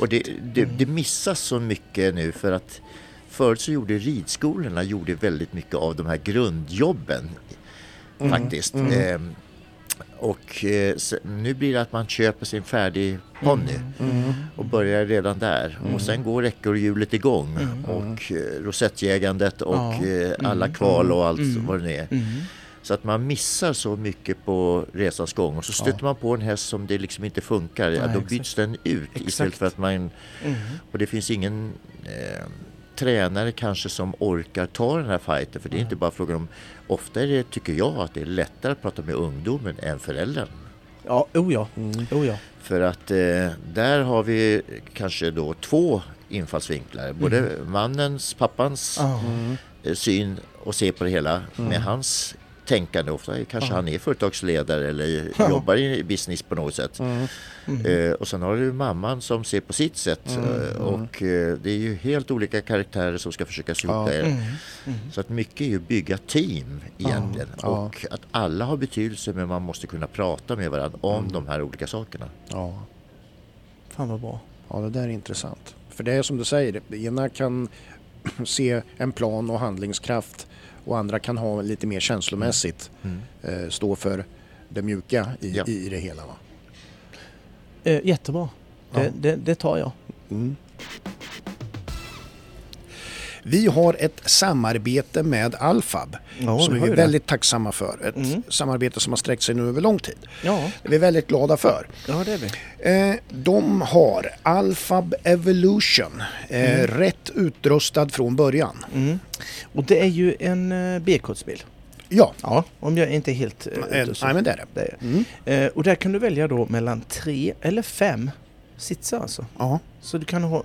Och det, det, det missas så mycket nu för att förut så gjorde ridskolorna gjorde väldigt mycket av de här grundjobben faktiskt. Ehm, och eh, nu blir det att man köper sin färdig ponny och börjar redan där. Och sen går ekorrhjulet igång och eh, rosettjägandet och Ja. eh, alla kval och allt Mm. vad det är. Mm. Så att man missar så mycket på resans gång och så stöter man på en häst som det liksom inte funkar. Ja, Nej, då exakt. byts den ut istället Exakt. för att man... Mm. Och det finns ingen eh, tränare kanske som orkar ta den här fighten. För det är inte bara frågan om... Ofta är det, tycker jag, att det är lättare att prata med ungdomen än föräldern. Ja, oh ja. Oh ja. För att eh, där har vi kanske då två infallsvinklar. Både mannens, pappans Ja. eh, syn och se på det hela med hans tänkande. Ofta kanske han är företagsledare eller jobbar i business på något sätt. Eh, och sen har du mamman som ser på sitt sätt. Eh, och eh, det är ju helt olika karaktärer som ska försöka Ja. det. Mm. Så att mycket är ju att bygga team egentligen. Och att alla har betydelse men man måste kunna prata med varandra om de här olika sakerna. Ja. Fan vad bra. ja, det där är intressant. För det är som du säger, det ena kan se en plan och handlingskraft och andra kan ha lite mer känslomässigt eh, stå för det mjuka i, Ja. i det hela. Va? Eh, jättebra. Det, Ja. det, det tar jag. Mm. Vi har ett samarbete med Alfab Ja, som vi är det. väldigt tacksamma för. Ett Mm. samarbete som har sträckt sig nu över lång tid. Ja, Det är vi väldigt glada för. ja det är vi. Eh, de har Alfab Evolution, eh, rätt utrustad från början. Mm. Och det är ju en uh, B-kodsbil. Ja, Ja, om jag inte är helt eh, nej men det är det. det är. Mm. Eh, och där kan du välja då mellan tre eller fem sitsar alltså. Ja, Så du kan ha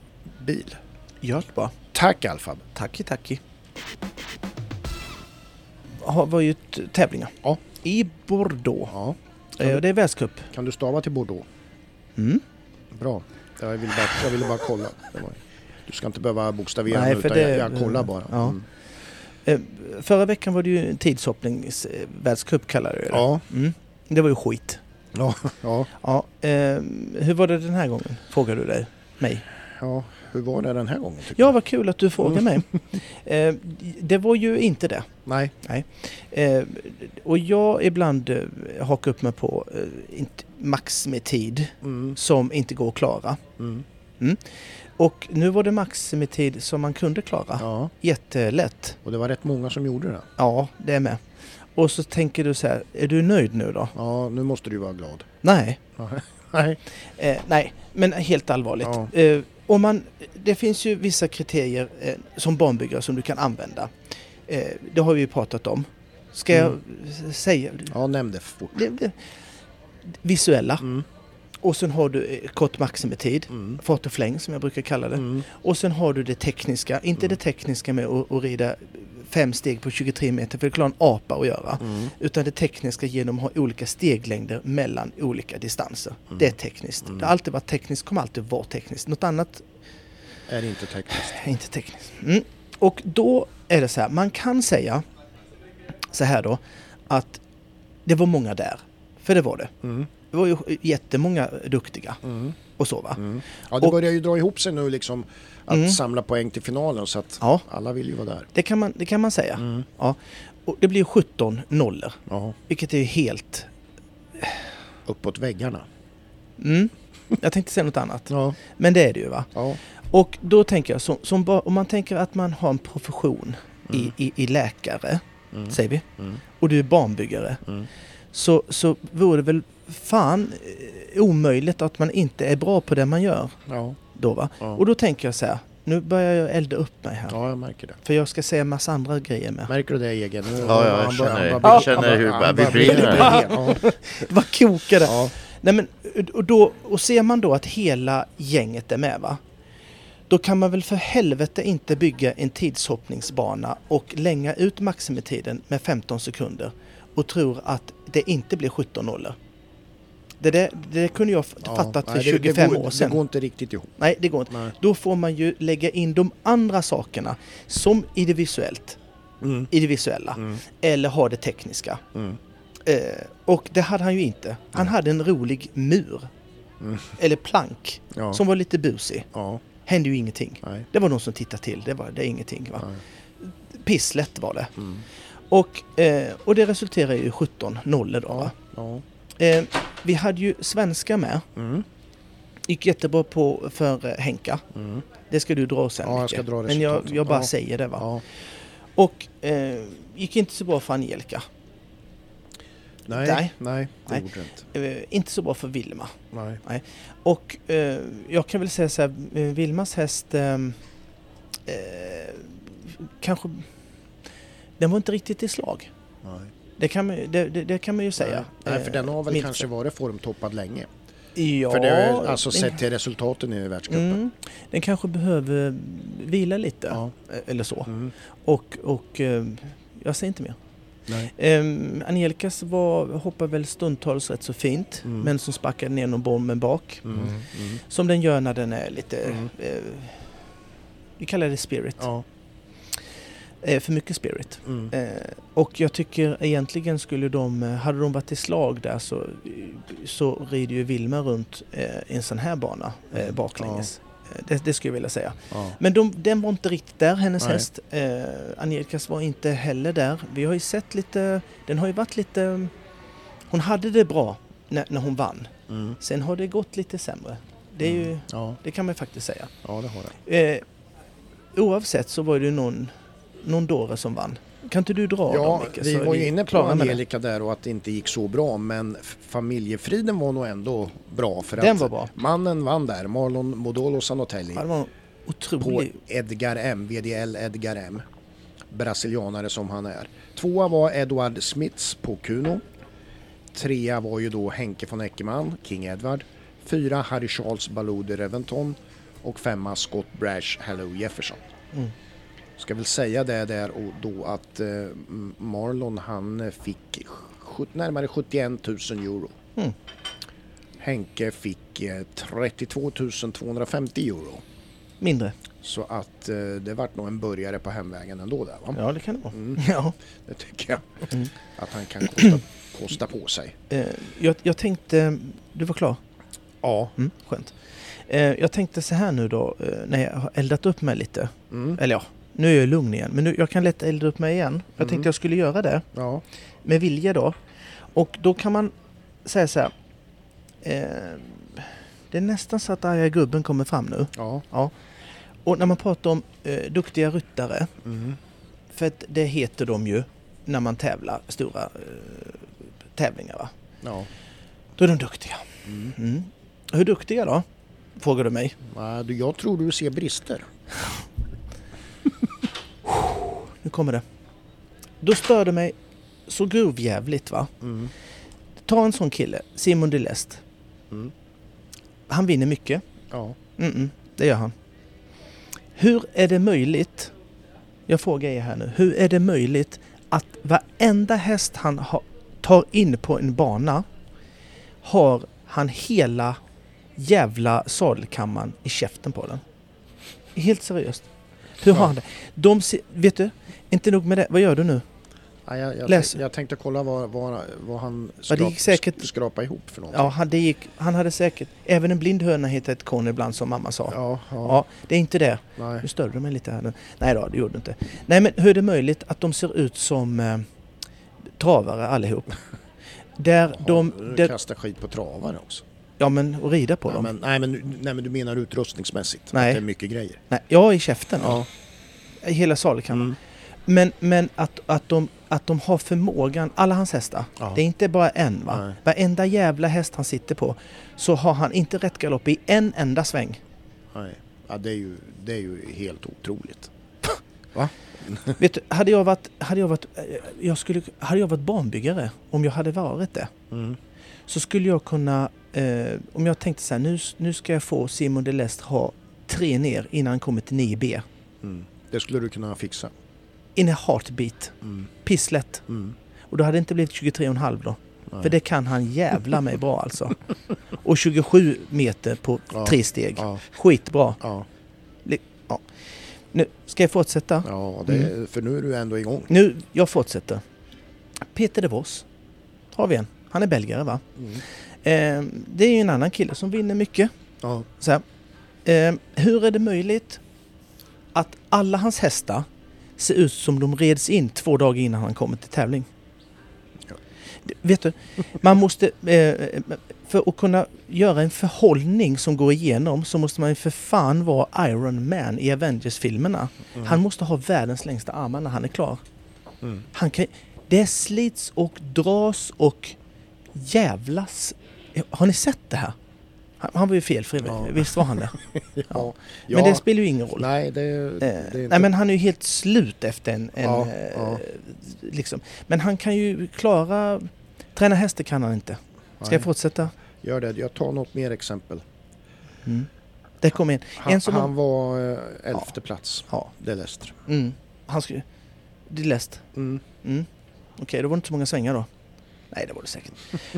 bil. gör det bara. Tack Alfab. Tacki, tacki. Har var ju t- tävlingar. Ja. I Bordeaux. Ja. Eh, Det är världscup. Kan du stava till Bordeaux? Mm. Bra. Jag ville bara, jag ville bara kolla. Du ska inte behöva bokstavera Nej, nu, för utan det- jag, jag kollar bara. ja. Mm. Eh, Förra veckan var det ju en tidshoppningsvärldscup kallade du det. Ja. Mm. Det var ju skit. Ja. Ja. Ja, eh, hur var det den här gången? Frågar du dig, mig. ja, hur var det den här gången? Ja, vad kul att du frågar mig. Eh, det var ju inte det. du? Nej. Eh, och jag ibland eh, hakar upp mig på eh, inte max med tid Mm. som inte går att klara. Mm. Och nu var det maximitid som man kunde klara. Ja, Jättelätt. och det var rätt många som gjorde det. Ja, det är med. Och så tänker du så här, är du nöjd nu då? Ja, nu måste du vara glad. Nej, Nej. eh, nej, men helt allvarligt. Ja. Eh, om man, det finns ju vissa kriterier eh, som barnbyggare som du kan använda. Eh, det har vi ju pratat om. Ska jag s- säga? Ja, nämn det fort. Det, det, visuella. Mm. Och sen har du eh, kort maximitid. Mm. Fart och fläng som jag brukar kalla det. Mm. Och sen har du det tekniska. Inte det tekniska med att, att rida fem steg på 23 meter för det klarar en apa att göra. Mm. Utan det tekniska genom att ha olika steglängder mellan olika distanser. Mm. Det är tekniskt. Mm. Det har alltid varit tekniskt, kommer alltid vara tekniskt. Något annat Är inte tekniskt. är inte tekniskt. Mm. Och då är det så här, man kan säga så här då att det var många där. För det var det. Mm. Det var ju jättemånga duktiga Mm. och så va. Ja, det börjar ju dra ihop sig nu liksom att Mm. samla poäng till finalen så att Ja, alla vill ju vara där. det kan man, det kan man säga. Mm. Och det blir 17 nollor, Ja, vilket är helt... uppåt väggarna. Mm. Jag tänkte säga något annat, Ja, men det är det ju va. ja. Och då tänker jag, som, som om man tänker att man har en profession Mm. i, i, i läkare, Mm. säger vi, Mm. och du är barnbyggare, så, så vore det väl fan eh, omöjligt att man inte är bra på det man gör Ja, då va. ja. Och då tänker jag så här, nu börjar jag elda upp mig här. ja, jag märker det. För jag ska säga en massa andra grejer med. Märker du det egen? Nu- Ja, ja, jag han känner- han jag känner hur bara bör bli vibrerar. lite het. Ja, Vad kokar det? ja. Nej men, och, då, och ser man då att hela gänget är med va? Då kan man väl för helvete inte bygga en tidshoppningsbana och länga ut maximitiden med 15 sekunder och tror att det inte blir 17 nollor. Det, där, det kunde jag f- Ja, för nej, det- 25 det går, år sedan. Det går inte riktigt ihop. Nej, det går inte. Nej. Då får man ju lägga in de andra sakerna som i det visuellt, Mm. i det visuella, Mm. eller ha det tekniska. Mm. Eh, och det hade han ju inte. Han hade en rolig mur, Mm. eller plank, Ja. som var lite busig. ja, Hände ju ingenting. nej. Det var någon som tittade till, det var det är ingenting. Va? nej. Pisslätt var det. Mm. Och, eh, och det resulterar ju i 17 nollor då. Ja. Eh, vi hade ju svenska med. Mm. Gick jättebra på för eh, Henka. Mm. Det ska du dra sen Ja, jag ska dra Men jag, jag bara Ja. säger det va. Ja. Och eh, gick inte så bra för Angelica. Nej, Nej. nej, det Nej. gjorde inte. Eh, inte så bra för Vilma. Nej. Och eh, jag kan väl säga så här, eh, Vilmas häst eh, kanske... Den var inte riktigt i slag. nej. Det kan man, det, det, det kan man ju säga. Nej, för Eh, den har väl milt kanske varit formtoppad länge. Ja, för det är alltså sett till resultaten i världscupen. mm, den kanske behöver vila lite. Ja. eh, Eller så. Mm. Och, och eh, jag säger inte mer. Um, Angelicas var, hoppar väl stundtals rätt så fint. Mm. Men som sparkade ner någon bomben bak. Mm. Mm. Som den gör när den är lite... Mm. Eh, vi kallar det spirit. Ja. Eh, för mycket spirit. Mm. Eh, och jag tycker egentligen skulle de, eh, hade de varit i slag där så, så rider ju Vilma runt i en sån här bana baklänges. Eh, Det, det skulle jag vilja säga. Ja. Men de, den var inte riktigt där, hennes Nej. häst. Eh, Angelicas var inte heller där. Vi har ju sett lite, den har ju varit lite... Hon hade det bra när, när hon vann. Mm. Sen har det gått lite sämre. Det, är ju, Mm. Ja. det kan man ju faktiskt säga. ja, det har det. Eh, oavsett så var det ju någon, någon dåre som vann. Kan inte du dra dem Ja, Micke, vi var ju inne på? Angelica där och att det inte gick så bra men familjefriden var nog ändå bra för Den att var bra. mannen vann där, Marlon Modolo Sanotelli Ja, det var på. Edgar M, VDL Edgar M. Brasilianare som han är. Tvåa var Edward Smits på Kuno. Trea var ju då Henke von Eckermann, King Edward. Fyra Harry Charles Baloo de Reventon. Och femma Scott Brash Hello Jefferson. Mm. Ska väl säga det där och då att eh, Marlon han fick sjut- närmare 71 000 euro. Mm. Henke fick eh, 32 250 euro. Mindre. Så att eh, det vart nog en börjare på hemvägen ändå där va? Ja, det kan det vara. Mm, Ja. det tycker jag. Mm. Att han kan kosta, kosta på sig. Eh, jag, jag tänkte... Du var klar? Ja. Mm, skönt. Eh, jag tänkte så här nu då, eh, när jag har eldat upp mig lite. Mm. Eller ja, nu är jag lugn igen. Men nu, jag kan lätt elda upp mig igen. Jag Mm. tänkte jag skulle göra det. Ja. med vilja då. Och då kan man säga så här. Eh, Det är nästan så att arga gubben kommer fram nu. Ja. Och när man pratar om eh, duktiga ryttare, Mm. för att det heter de ju när man tävlar stora eh, tävlingar va? ja. Då är de duktiga. Mm. Mm. Hur duktiga då? Frågar du mig. Ja, jag tror du ser brister. Nu kommer det. Då stör det mig så grovjävligt va. Mm. Ta en sån kille, Simon Delest. Mm. Han vinner mycket. Ja. Mm-mm, det gör han. Hur är det möjligt, jag frågar er här nu, hur är det möjligt att varenda häst han har, tar in på en bana har han hela jävla sadelkammaren i käften på den? Helt seriöst. Hur har Ja. han det? De vet du, inte nog med det, vad gör du nu? Ja, jag, jag, Läs. jag tänkte kolla vad, vad, vad han Ja, det gick säkert- skrapa ihop för någonting. Ja, han, det gick, han hade säkert, även en blind höna hittar ett korn ibland som mamma sa. Ja, ja, Ja, det är inte det. nej. Nu störde du mig lite här nu. Nej då, det gjorde du inte. Nej men hur är det möjligt att de ser ut som eh, travare allihop? Där de... Ja, Där, Kasta skit på travare också. ja men och rida på Ja, dem. men, nej, men, nej men du menar utrustningsmässigt? Nej. Att det är mycket grejer? Nej, ja i käften. Ja. Hela salukammaren. Mm. Men, men att, att, de, att de har förmågan, alla hans hästar. Ja. Det är inte bara en va? Nej. Varenda jävla häst han sitter på så har han inte rätt galopp i en enda sväng. Nej. Ja, det, är ju, det är ju helt otroligt. Vet du, hade jag varit, hade jag varit, eh, jag skulle, hade jag varit barnbyggare, om jag hade varit det, Mm. så skulle jag kunna, eh, om jag tänkte så här, nu, nu ska jag få Simon Delest ha tre ner innan han kommer till 9B. Mm. Det skulle du kunna fixa. In a heartbeat. Mm. Pisslätt. Mm. Och då hade det inte blivit 23,5 då. Nej. För det kan han jävla mig bra alltså. Och 27 meter på Ja. tre steg. Ja, Skitbra. ja, Nu ska jag fortsätta. ja det, för nu är du ändå igång. Nu, jag fortsätter. Peter de Vos. Har vi en. Han är belgare va? Mm. Eh, det är ju en annan kille som vinner mycket. Ja. Så. Eh, hur är det möjligt att alla hans hästar ser ut som de reds in två dagar innan han kommer till tävling? Ja. Vet du, man måste... Eh, för att kunna göra en förhållning som går igenom så måste man ju för fan vara Iron Man i Avengers-filmerna. Mm. Han måste ha världens längsta armar när han är klar. Mm. Han kan, det slits och dras och jävlas. Har ni sett det här? Han, han var ju felfri, Ja. visst var han det? Ja. Men det spelar ju ingen roll. Nej, det, Eh, det är inte... nej men han är ju helt slut efter en... en Ja, eh, ja. Liksom. Men han kan ju klara... Träna hästar kan han inte. Ska Nej. jag fortsätta? Gör det. Jag tar något mer exempel. Mm. Det kommer en. Han, en som han var eh, elfte plats. Ja. Det Leicester. Mm. Han skulle... Det läst. Mm. Mm. Okej, då var det inte så många svängar då. Nej, det var det säkert.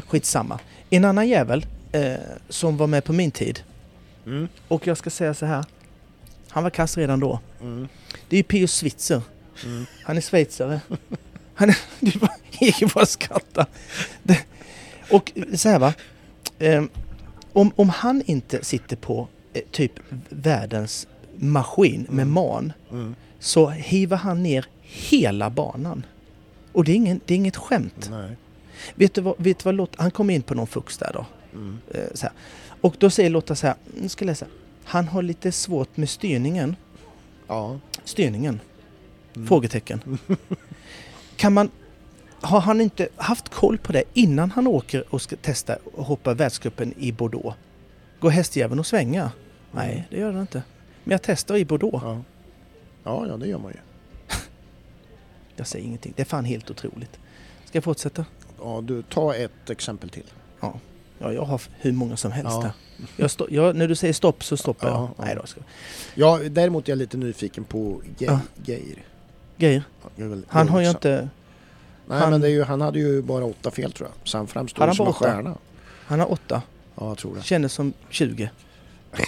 Skitsamma. En annan jävel eh, som var med på min tid. Mm. Och jag ska säga så här. Han var kass redan då. Mm. Det är ju Pius Switzer. Mm. Han är schweizare. Han är... Du bara, gick bara att skratta. Det, och så här va. Eh, om, om han inte sitter på eh, typ världens maskin med Mm. man Mm. så hivar han ner hela banan. Och det är, ingen, det är inget skämt. Nej. Vet du vad, vet du vad Lotta, han kom in på någon fux där då. Mm. Så här. Och då säger Lotta så här, nu ska jag läsa. Han har lite svårt med styrningen. Ja. Styrningen? Mm. Frågetecken. Kan man... Har han inte haft koll på det innan han åker och ska testa och hoppa världscupen i Bordeaux? Går hästjäveln och svänga? Nej, det gör den inte. Men jag testar i Bordeaux. Ja. ja, ja, det gör man ju. Jag säger ingenting. Det är fan helt otroligt. Ska jag fortsätta? Ja, du, ta ett exempel till. Ja, jag har hur många som helst Ja. Jag stå, jag, när du säger stopp så stoppar Ja, jag. ja. Nej då, ska Ja, däremot är jag lite nyfiken på Ge- Ja. Geir. Det väl- Han det har ju inte... Nej, han- men det är ju, han hade ju bara åtta fel tror jag. Så han framstår som en stjärna. Han har åtta. Ja, jag tror det. Kändes som 20.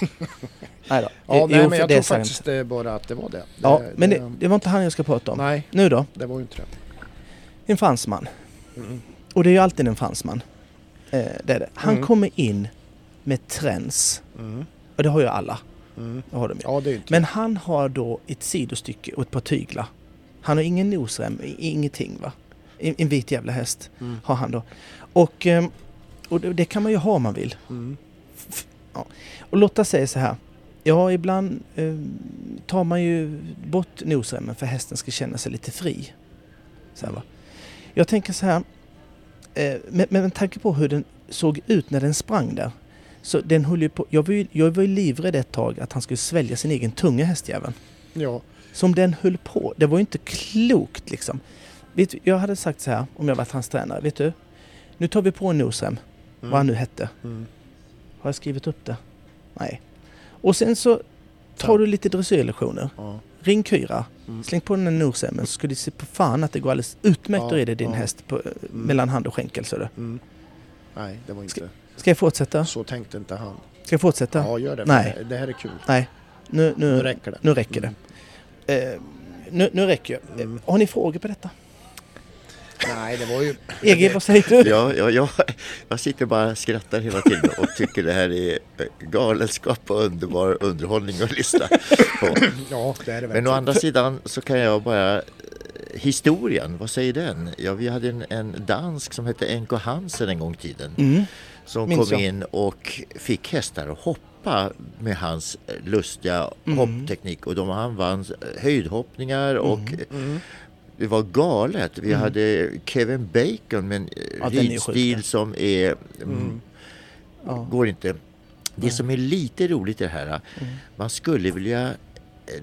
nej då. Ja, Jo, nej, för men jag det tror faktiskt eh, bara att det var det. det Ja, men det, det var inte han jag ska prata om. Nej, Nu då? det var ju inte det. En fransman. Mm. Och det är ju alltid en fransman. Eh, det är det. Han Mm. kommer in med trends. Mm. Och det har ju alla. Mm. Har de ju. Ja, det är inte Men han har då ett sidostycke och ett par tyglar. Han har ingen nosrem, ingenting va. En, en vit jävla häst Mm. har han då. Och, ehm, och det, kan man ju ha om man vill. Mm. Och Lotta säger så här. Ja, ibland eh, tar man ju bort nosremmen för hästen ska känna sig lite fri. Så här, va? Jag tänker så här. Eh, med, med tanke på hur den såg ut när den sprang där. Så den höll ju på, jag, var ju, jag var ju livrädd ett tag att han skulle svälja sin egen tunga hästjäveln. Ja. Som den höll på. Det var ju inte klokt liksom. Vet du, jag hade sagt så här om jag varit hans tränare. Vet du? Nu tar vi på en nosrem. Mm. Vad han nu hette. Mm. Har jag skrivit upp det? Nej. Och sen så tar Ja. du lite dressyrlektioner. Ja. Ring Kyra. Mm. Släng på den här nosremmen så ska du se på fan att det går alldeles utmärkt Ja, att rida din ja. häst på, mellan hand och skänkel. Så. Mm. Nej, det var inte... Ska jag fortsätta? Så tänkte inte han. Ska jag fortsätta? Ja, gör det. Nej. Det, här är kul. Nej. Nu, Nu nu, räcker det. nu räcker det. Mm. Eh, nu, nu räcker det. Mm. Har ni frågor på detta? Nej, det var ju... EG, vad säger du? Ja, ja, ja, jag sitter bara och skrattar hela tiden och tycker det här är eh, galenskap och underbar underhållning att lyssna på. Ja, det är det Men å andra sidan så kan jag bara... eh, Historien, vad säger den? Ja, vi hade en, en dansk som hette Enko Hansen en gång i tiden. Mm. Som minns kom jag. in och fick hästar att hoppa med hans eh, lustiga Mm. hoppteknik. Och de, han vann höjdhoppningar och Mm. Det var galet. Vi hade Kevin Bacon med en eh, Ja, sjuk. som är... Mm, Mm. Ja. Går inte. Det som är lite roligt i det här, Mm. man skulle vilja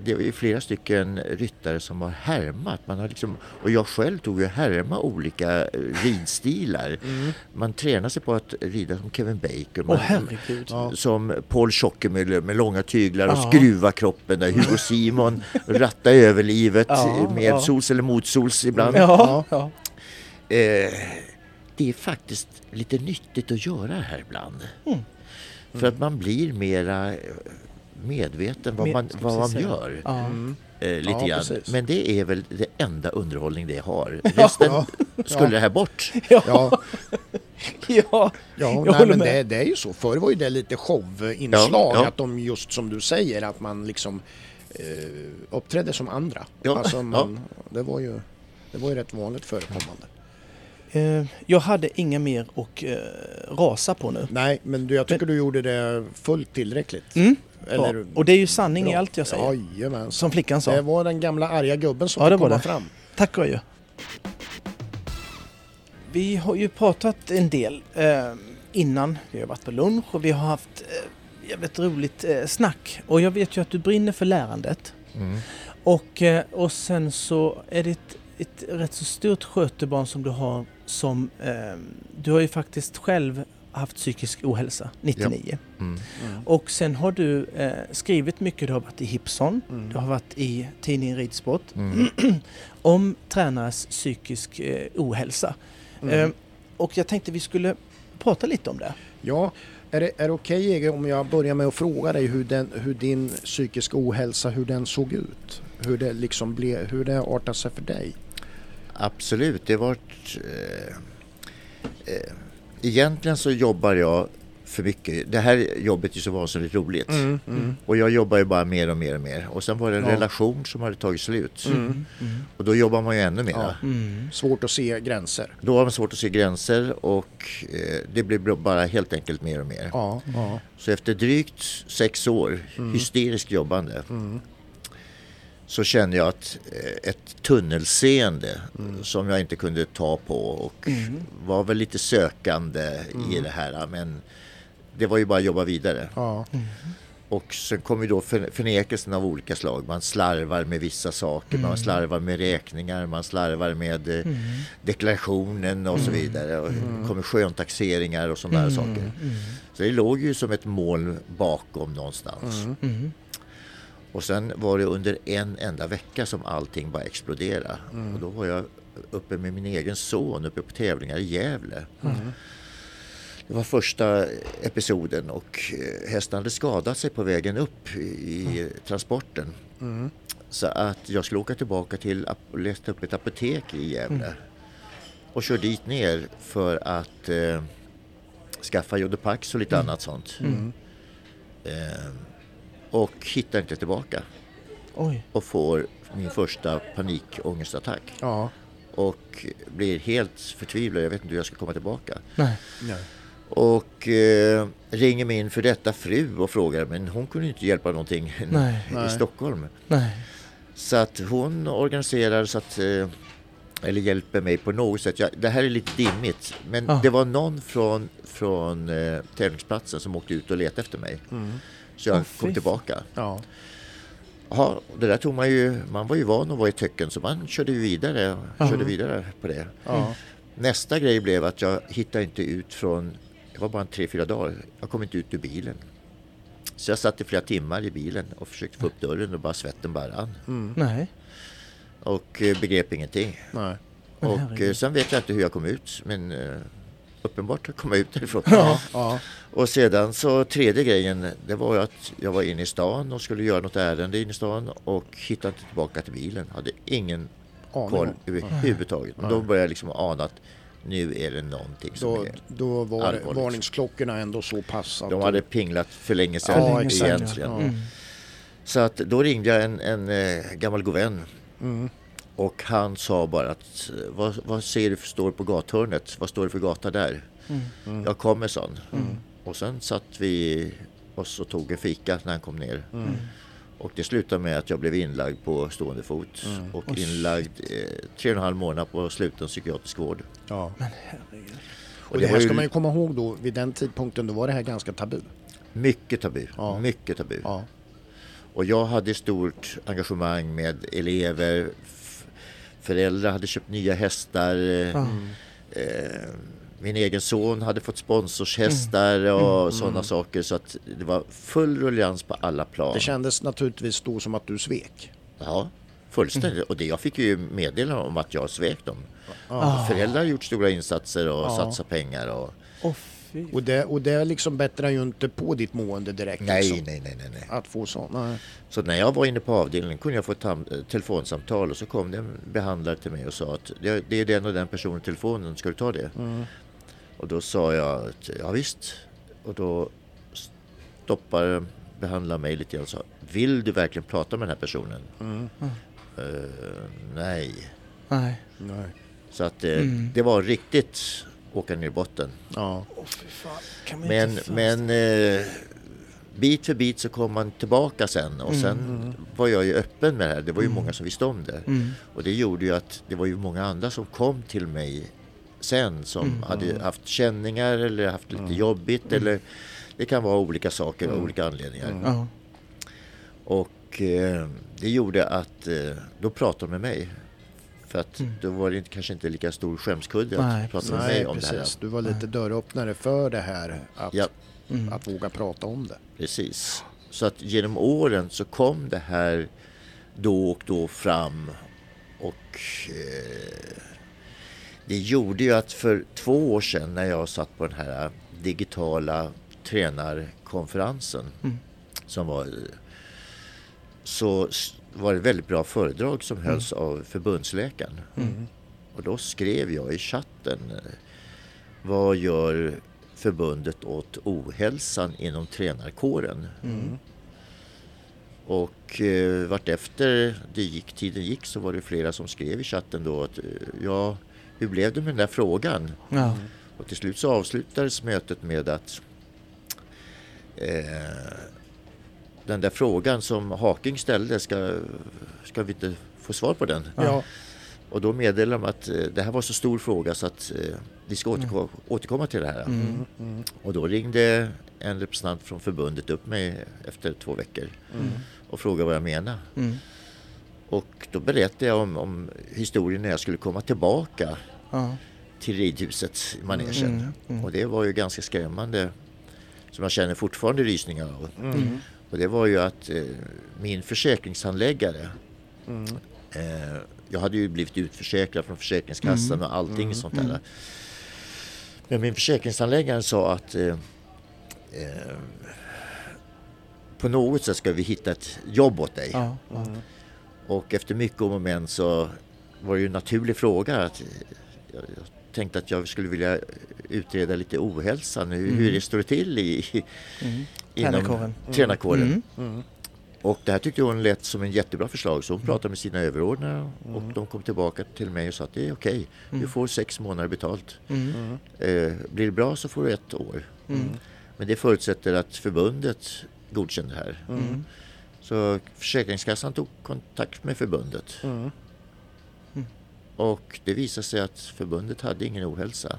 det är flera stycken ryttare som har härmat. Man har liksom, och jag själv tog ju härma olika eh, ridstilar. Mm. Man tränar sig på att rida som Kevin Bacon. Åh Man. Ja. som Paul Schockemüller med långa tyglar och Ja. skruva kroppen. Där Hugo Simon ratta över livet Ja, med ja. sols eller motsols ibland. Ja, ja. Eh, det är faktiskt lite nyttigt att göra här ibland. Mm. För att man blir mera eh, medveten vad man, vad man gör. Ja. Mm. Eh, lite Ja, grann. precis. Men det är väl det enda underhållning det har. Resten Ja. skulle Ja. det här bort. Ja, ja. ja Jag nej, men det, det är ju så. Förr var ju det lite showinslag. Ja, ja. Att de just som du säger, att man liksom eh, uppträdde som andra. Ja, Alltså man, det, var ju, det var ju rätt vanligt förekommande. Eh, jag hade inga mer att eh, rasa på nu. Nej, men jag tycker du gjorde det fullt tillräckligt. Mm. Eller, ja. Och det är ju sanning i bra. allt jag säger. Jajamensan. Som flickan sa. Det var den gamla arga gubben som Ja, det fick var komma det. fram. Tack och adjö. Vi har ju pratat en del eh, innan. Vi har varit på lunch och vi har haft eh, jävligt roligt eh, snack. Och jag vet ju att du brinner för lärandet. Mm. Och, eh, och sen så är det ett, ett rätt så stort skötebarn som du har som... Eh, du har ju faktiskt själv haft psykisk ohälsa 99. Mm. Mm. Och sen har du eh, skrivit mycket. Du har varit i Hipson. Mm. Du har varit i tidningen Ridsport. Mm. om tränares psykisk eh, ohälsa. Mm. Eh, och jag tänkte vi skulle prata lite om det. Ja, är det, är det okej Ege om jag börjar med att fråga dig hur, den, hur din psykiska ohälsa, hur den såg ut? Hur det liksom blev, hur det artade sig för dig? Absolut, det var... Eh, eh, egentligen så jobbar jag för mycket. Det här jobbet är så vansinnigt roligt. Mm. Och jag jobbar ju bara mer och mer och mer. Och sen var det en Ja. relation som hade tagit slut. Mm. Och då jobbar man ju ännu mer. Ja. Mm. Svårt att se gränser. Då har man svårt att se gränser och eh, det blir bara helt enkelt mer och mer. Ja. Så efter drygt sex år Mm. hysteriskt jobbande Mm. Så kände jag att eh, ett tunnelseende Mm. som jag inte kunde ta på och Mm. var väl lite sökande i Mm. det här men det var ju bara att jobba vidare. ja. Och sen kommer ju då för- förnekelsen av olika slag. Man slarvar med vissa saker, man slarvar med räkningar, man slarvar med eh, Mm. deklarationen och så vidare. Och det kommer sköntaxeringar och sådana där saker. Mm. Så det låg ju som ett mål bakom någonstans. Mm. Mm. Och sen var det under en enda vecka som allting bara exploderade. Mm. Och då var jag uppe med min egen son uppe på tävlingar i Gävle. Mm. Det var första episoden och eh, hästen hade skadat sig på vägen upp i, i transporten. Mm. Så att jag skulle åka tillbaka till och leta upp ett apotek i Gävle. Och kör dit ner för att eh, skaffa Jodopax och lite annat sånt. Mm. Eh, och hittar inte tillbaka. Oj. Och får min första panikångestattack. Ja. Och blir helt förtvivlad. Jag vet inte hur jag ska komma tillbaka. Nej. Nej. Och eh, ringer min för detta fru och frågar men hon kunde inte hjälpa någonting Nej. i Nej. Stockholm. Nej. Så att hon organiserar så att eh, eller hjälper mig på något sätt. Jag, det här är lite dimmigt. Men Ja. det var någon från, från eh, tävlingsplatsen som åkte ut och letade efter mig. Så jag Åh, kom tillbaka. Ja. Ja, det där tog man ju, man var ju van att vara i töcken så man körde vidare, körde vidare på det. Ja. Nästa grej blev att jag hittade inte ut från, det var bara en tre, fyra dagar, jag kom inte ut ur bilen. Så jag satt i flera timmar i bilen och försökte få upp dörren och bara svetten bara rann. Nej. Och eh, begrep ingenting. Nej. Och eh, sen vet jag inte hur jag kom ut men eh, uppenbart kom jag ut därifrån. Ja. Ja. Och sedan så tredje grejen det var ju att jag var inne i stan och skulle göra något ärende inne i stan och hittade inte tillbaka till bilen. Hade ingen Aning koll överhuvudtaget. Men då började jag liksom ana att nu är det någonting som Då, är... då var det, Allvarligt. varningsklockorna ändå så pass att... De hade pinglat för länge Ja, sedan ja. egentligen. Ja. Mm. Så att då ringde jag en, en eh, gammal god vän Mm. Och han sa bara att eh, vad, vad ser du för står på gathörnet? Vad står det för gata där? Mm. Jag kommer sån. Och sen satt vi oss och tog en fika när han kom ner. Mm. Och det slutade med att jag blev inlagd på stående fot Mm. och inlagd eh, tre och en halv månad på sluten psykiatrisk vård. Ja. Herregud. Och det här ska man ju komma ihåg då, vid den tidpunkten då var det här ganska tabu. mycket tabu. Ja. Mycket tabu. Ja. Och jag hade stort engagemang med elever. Föräldrar hade köpt nya hästar. Ja. Eh, min egen son hade fått sponsorshästar och sådana saker. Så att det var full ruljans på alla plan. Det kändes naturligtvis då som att du svek. Ja, fullständigt. Och det, jag fick ju meddelande om att jag svek dem. Ah. Föräldrar har gjort stora insatser och Ja. satsat pengar. Och... Åh Och det, och det liksom bättrar ju inte på ditt mående direkt. Nej, liksom, nej, nej, nej, nej. Att få så. Nej. Så när jag var inne på avdelningen kunde jag få ett eh, telefonsamtal och så kom det en behandlare till mig och sa att det det är den och den personen i telefonen, ska du ta det? Och då sa jag att ja visst. Och då stoppade behandlaren mig lite grann och sa Vill du verkligen prata med den här personen? "Eh, nej. Nej. Nej. Så att eh, det var riktigt åka ner i botten. Ja. Man Men, inte men eh, bit för bit så kom man tillbaka sen och sen var jag ju öppen med det här. Det var ju många som visste om det. Mm. Och det gjorde ju att det var ju många andra som kom till mig sen som hade haft känningar eller haft lite jobbigt eller det kan vara olika saker av olika anledningar. Och eh, det gjorde att eh, då pratade de med mig. För att då var det kanske inte lika stor skämskudde att Nej, prata med Nej, mig om det här. precis. Du var lite dörröppnare för det här. Att, Ja. att våga prata om det. Precis. Så att genom åren så kom det här då och då fram. Och eh, det gjorde ju att för två år sedan när jag satt på den här digitala tränarkonferensen som var så var det ett väldigt bra föredrag som hölls av förbundsläkaren. Och då skrev jag i chatten eh, vad gör förbundet åt ohälsan inom tränarkåren? Och eh, vartefter det gick, tiden gick så var det flera som skrev i chatten då att eh, ja, hur blev det med den där frågan? Ja. Och till slut så avslutades mötet med att eh, den där frågan som Haking ställde, ska, ska vi inte få svar på den? Ja. Och då meddelade de att eh, det här var så stor fråga så att eh, vi ska återkomma, återkomma till det här. Mm. Och då ringde en representant från förbundet upp mig efter två veckor och frågade vad jag menade. Mm. Och då berättade jag om, om historien när jag skulle komma tillbaka Ja. till ridhuset i manegen. Mm, mm. Och det var ju ganska skrämmande. Som jag känner fortfarande rysningar av. Mm. Och det var ju att eh, min försäkringshandläggare Mm. eh, Jag hade ju blivit utförsäkrad från Försäkringskassan Mm. och allting sånt där. Men min försäkringshandläggare sa att eh, eh, på något sätt ska vi hitta ett jobb åt dig. Ja. Ja. Och efter mycket om och men så var det ju en naturlig fråga. Att jag, jag tänkte att jag skulle vilja utreda lite ohälsan. Hur, hur det står till i, i, Mm. inom Tränarkåren. tränarkåren. Mm. Och det här tyckte hon lät som en jättebra förslag så hon pratade med sina överordnade och de kom tillbaka till mig och sa att det är okej. Du får sex månader betalt. Mm. Eh, blir det bra så får du ett år. Mm. Men det förutsätter att förbundet godkänner det här. Mm. Så Försäkringskassan tog kontakt med förbundet. Mm. Och det visade sig att förbundet hade ingen ohälsa.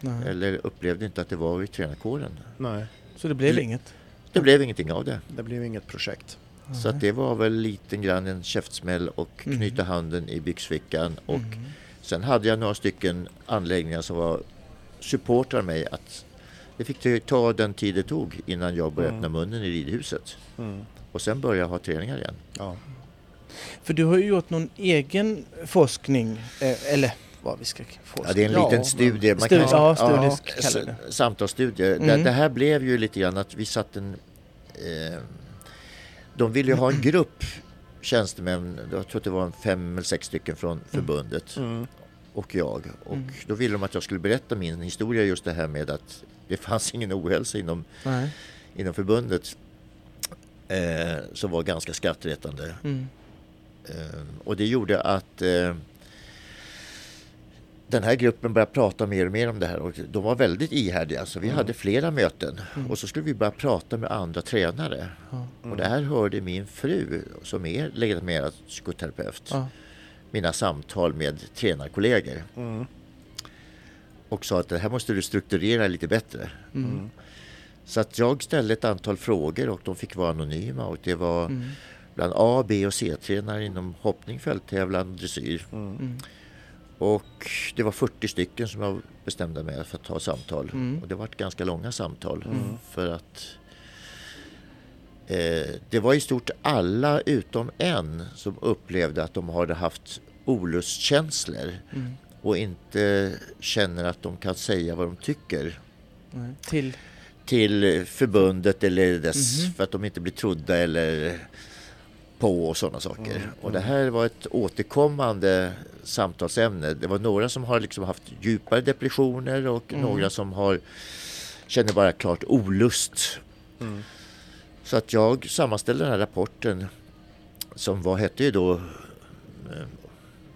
Nej. Eller upplevde inte att det var i tränarkåren. Nej, Så det blev L- inget? Det blev ingenting av det. det blev inget projekt. Så att det var väl lite grann en käftsmäll och Mm. knyta handen i byxfickan. Och Mm. sen hade jag några stycken anläggningar som var supportrar mig att det fick ta den tid det tog innan jag började Mm. öppna munnen i ridhuset. Mm. Och sen började jag ha träningar igen. Ja. För du har ju gjort någon egen forskning, eh, eller vad vi ska forska. Ja, det är en Ja, liten men- studie. Ja, studie ja, kallar det. s- Samtalsstudie. Det, Mm. det här blev ju lite grann att vi satt en... Eh, de ville ju ha en grupp tjänstemän, jag tror att det var fem eller sex stycken från förbundet Mm. och jag. Och Mm. då ville de att jag skulle berätta min historia just det här med att det fanns ingen ohälsa inom, Nej. inom förbundet. Eh, som var ganska skrattretande. Mm. Eh, och det gjorde att eh, den här gruppen började prata mer och mer om det här och de var väldigt ihärdiga så vi Mm. hade flera möten och så skulle vi börja prata med andra tränare. Ja. Och det här hörde min fru som är legitimerad psykoterapeut. Mina samtal med tränarkollegor Mm. och sa att det här måste du strukturera lite bättre. Mm. Så att jag ställde ett antal frågor och de fick vara anonyma och det var Mm. Bland A, B och C-tränare inom hoppning, fälttävlan, dressyr. Mm. Och det var 40 stycken som jag bestämde mig för att ta samtal. Mm. Och det var ganska långa samtal. För att eh, det var i stort alla utom en som upplevde att de hade haft olustkänslor Mm. och inte känner att de kan säga vad de tycker. Till... till förbundet eller dess Mhm. för att de inte blir trodda eller på och sådana saker. Och det här var ett återkommande samtalsämne. Det var några som har liksom haft djupare depressioner och några som har känner bara klart olust. Mm. Så att jag sammanställde den här rapporten som var, hette ju då eh,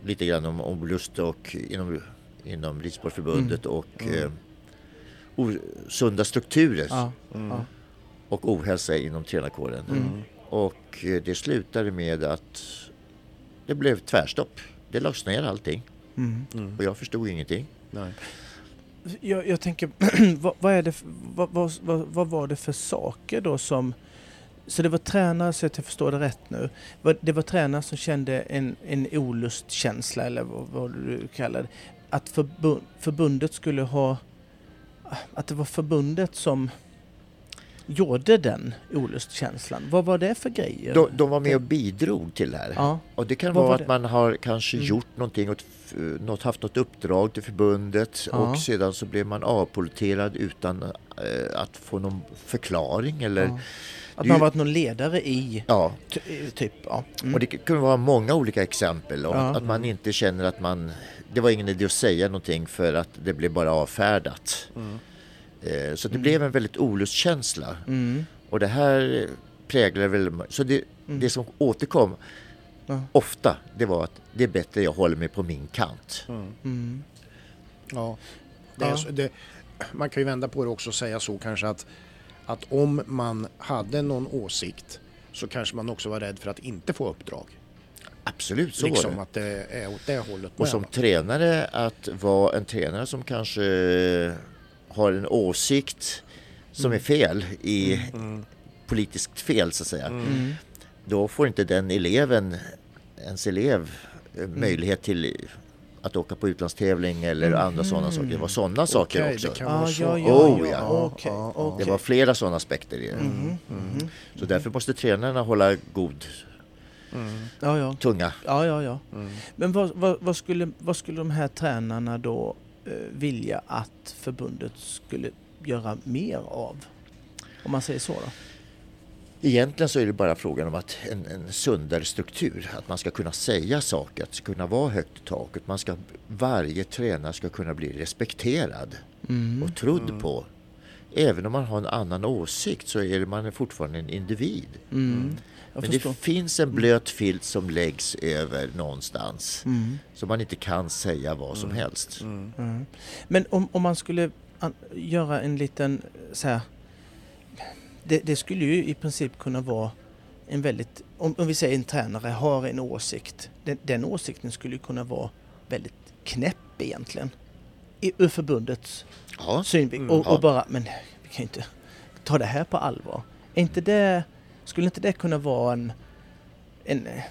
lite grann om olust och inom, inom Ridsportförbundet och eh, osunda strukturer. Mm. Ja. och ohälsa inom tränarkåren. Mm. Och eh, det slutade med att det blev tvärstopp. Det lades ner allting Mm. och jag förstod ingenting. Nej. Jag, jag tänker, vad, vad, är det, vad, vad, vad, var det för saker då som... Så det var tränare, så att jag förstår det rätt nu. Det var tränare som kände en, en olustkänsla, eller vad, vad du kallar det. Att förbund, förbundet skulle ha... Att det var förbundet som gjorde den olustkänslan. Vad var det för grejer? De, de var med och bidrog till det här. Ja. Och det kan Vad vara var att det? man har kanske Mm. gjort någonting, åt, något, haft något uppdrag till förbundet Ja. och sedan så blev man avpoliterad utan eh, att få någon förklaring eller ja. Att Det man varit någon ledare i, ja. ty, typ. Ja. Mm. Och det kunde vara många olika exempel. Och Ja. Att man inte känner att man... Det var ingen idé att säga någonting för att det blev bara avfärdat. Mm. Eh, Så det blev en väldigt olustkänsla. Mm. Och det här präglar väl... Så det, Mm. det som återkom Ja. ofta, det var att det är bättre jag håller mig på min kant. Mm. Mm. Ja. Det Ja. det, man kan ju vända på det också och säga så kanske att, att om man hade någon åsikt så kanske man också var rädd för att inte få uppdrag. Absolut, så liksom var det. att det är åt det hållet Och med, som va? tränare, att vara en tränare som kanske har en åsikt som är fel, i Mm. politiskt fel så att säga. Mm. Då får inte den eleven, ens elev, eh, möjlighet till att åka på utlandstävling eller andra sådana saker. Det var sådana saker Okej, också. det kan Ah, vara så. ja, ja, Oh, ja. ja. Okej, Ja, ja. okej. Det var flera sådana aspekter i det. Så därför måste tränarna hålla god Mm. Ja, ja. tunga. Ja, ja, ja. Mm. Men vad, vad, vad, skulle, vad skulle de här tränarna då vilja att förbundet skulle göra mer av? Om man säger så då? Egentligen så är det bara frågan om att en, en sundare struktur. Att man ska kunna säga saker, att det ska kunna vara högt i taket. Man ska, varje tränare ska kunna bli respekterad Mm. och trodd på. även om man har en annan åsikt så är man fortfarande en individ. Mm. Men det finns en blöt filt som läggs över någonstans. Mm. Så man inte kan säga vad som Mm. helst. Mm. Men om, om man skulle göra en liten så här. Det, det skulle ju i princip kunna vara en väldigt, om, om vi säger en tränare har en åsikt. Den, den åsikten skulle kunna vara väldigt knäpp egentligen. I, ur förbundets Ja, synvinkel. Mm, och, och bara, men vi kan ju inte ta det här på allvar. Är inte det, skulle inte det kunna vara en, en eh,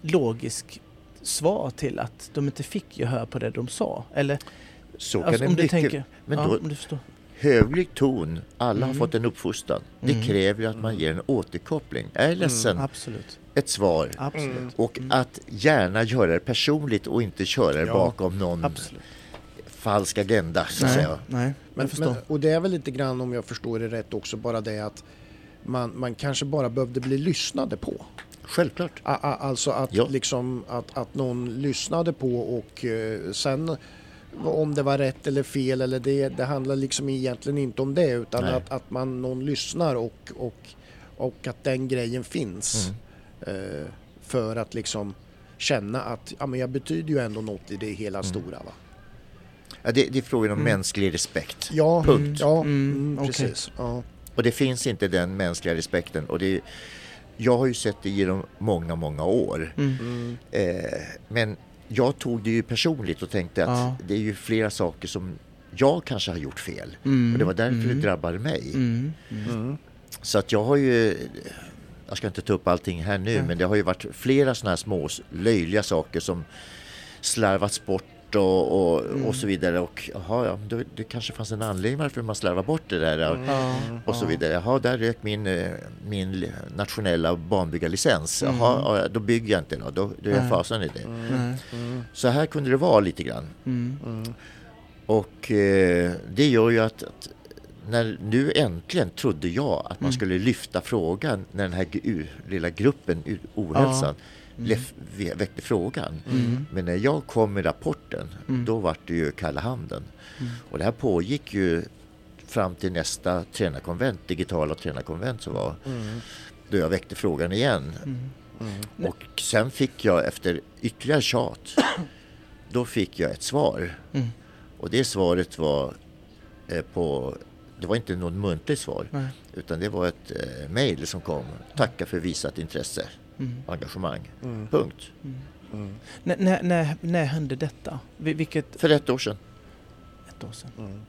logisk svar till att de inte fick gehör på det de sa? Eller så kan alltså, det om du mycket... tänker... Men ja, då, om du förstår. höglig ton, alla har Mm. fått en uppfostran. Det Mm. kräver ju att man ger en återkoppling. Jag är ledsen, Absolut. ett svar. Absolut. Mm. Och att gärna göra det personligt och inte köra det Ja, bakom någon Absolut. falsk agenda så att Nej, säga. nej, Men, men, och det är väl lite grann om jag förstår det rätt också bara det att man, man kanske bara behövde bli lyssnade på. Självklart. A, a, alltså att, Ja. liksom, att, att någon lyssnade på och eh, sen om det var rätt eller fel eller det, det handlar liksom egentligen inte om det utan Nej. att, att man någon lyssnar och, och, och att den grejen finns. Mm. Eh, för att liksom känna att ja, men jag betyder ju ändå något i det hela Mm. stora. Va? Ja, det, det är frågan om Mm. mänsklig respekt. Ja, Punkt. ja Mm, mm, okej. precis. Ja. Och det finns inte den mänskliga respekten. Och det, jag har ju sett det genom många, många år. Mm. Eh, men jag tog det ju personligt och tänkte att Ja. det är ju flera saker som jag kanske har gjort fel. Mm. Och det var därför mm. det drabbade mig. Mm. Mm. Så att jag har ju, jag ska inte ta upp allting här nu, men det har ju varit flera sådana här små löjliga saker som slarvats bort och, och, Mm. och så vidare. Och jaha, ja, det, det kanske fanns en anledning varför man slarvar bort det där. Mm. Ja. Och så vidare. Jaha, där rök min, eh, min nationella banbyggarlicens. Mm. Jaha, ja, då bygger jag inte då. Då, då är jag fasen i det. Nej. Mm. Så här kunde det vara lite grann. Mm. Mm. Och eh, det gör ju att, att när nu äntligen trodde jag att man Mm. skulle lyfta frågan när den här lilla gruppen ohälsan Mm. väckte frågan. Mm. Men när jag kom med rapporten, Mm. då var det ju kalla handen. Mm. Och det här pågick ju fram till nästa tränarkonvent, digitala tränarkonvent som var, Mm. då jag väckte frågan igen. Mm. Och sen fick jag efter ytterligare tjat, då fick jag ett svar. Och det svaret var eh, på, det var inte något muntligt svar, Nej. utan det var ett eh, mejl som kom. Tacka för visat intresse Mm. och engagemang. Mm. Punkt. Mm. Mm. När, när, när, när hände detta? Vil- Vilket För ett år sedan. ett år sedan? Mm.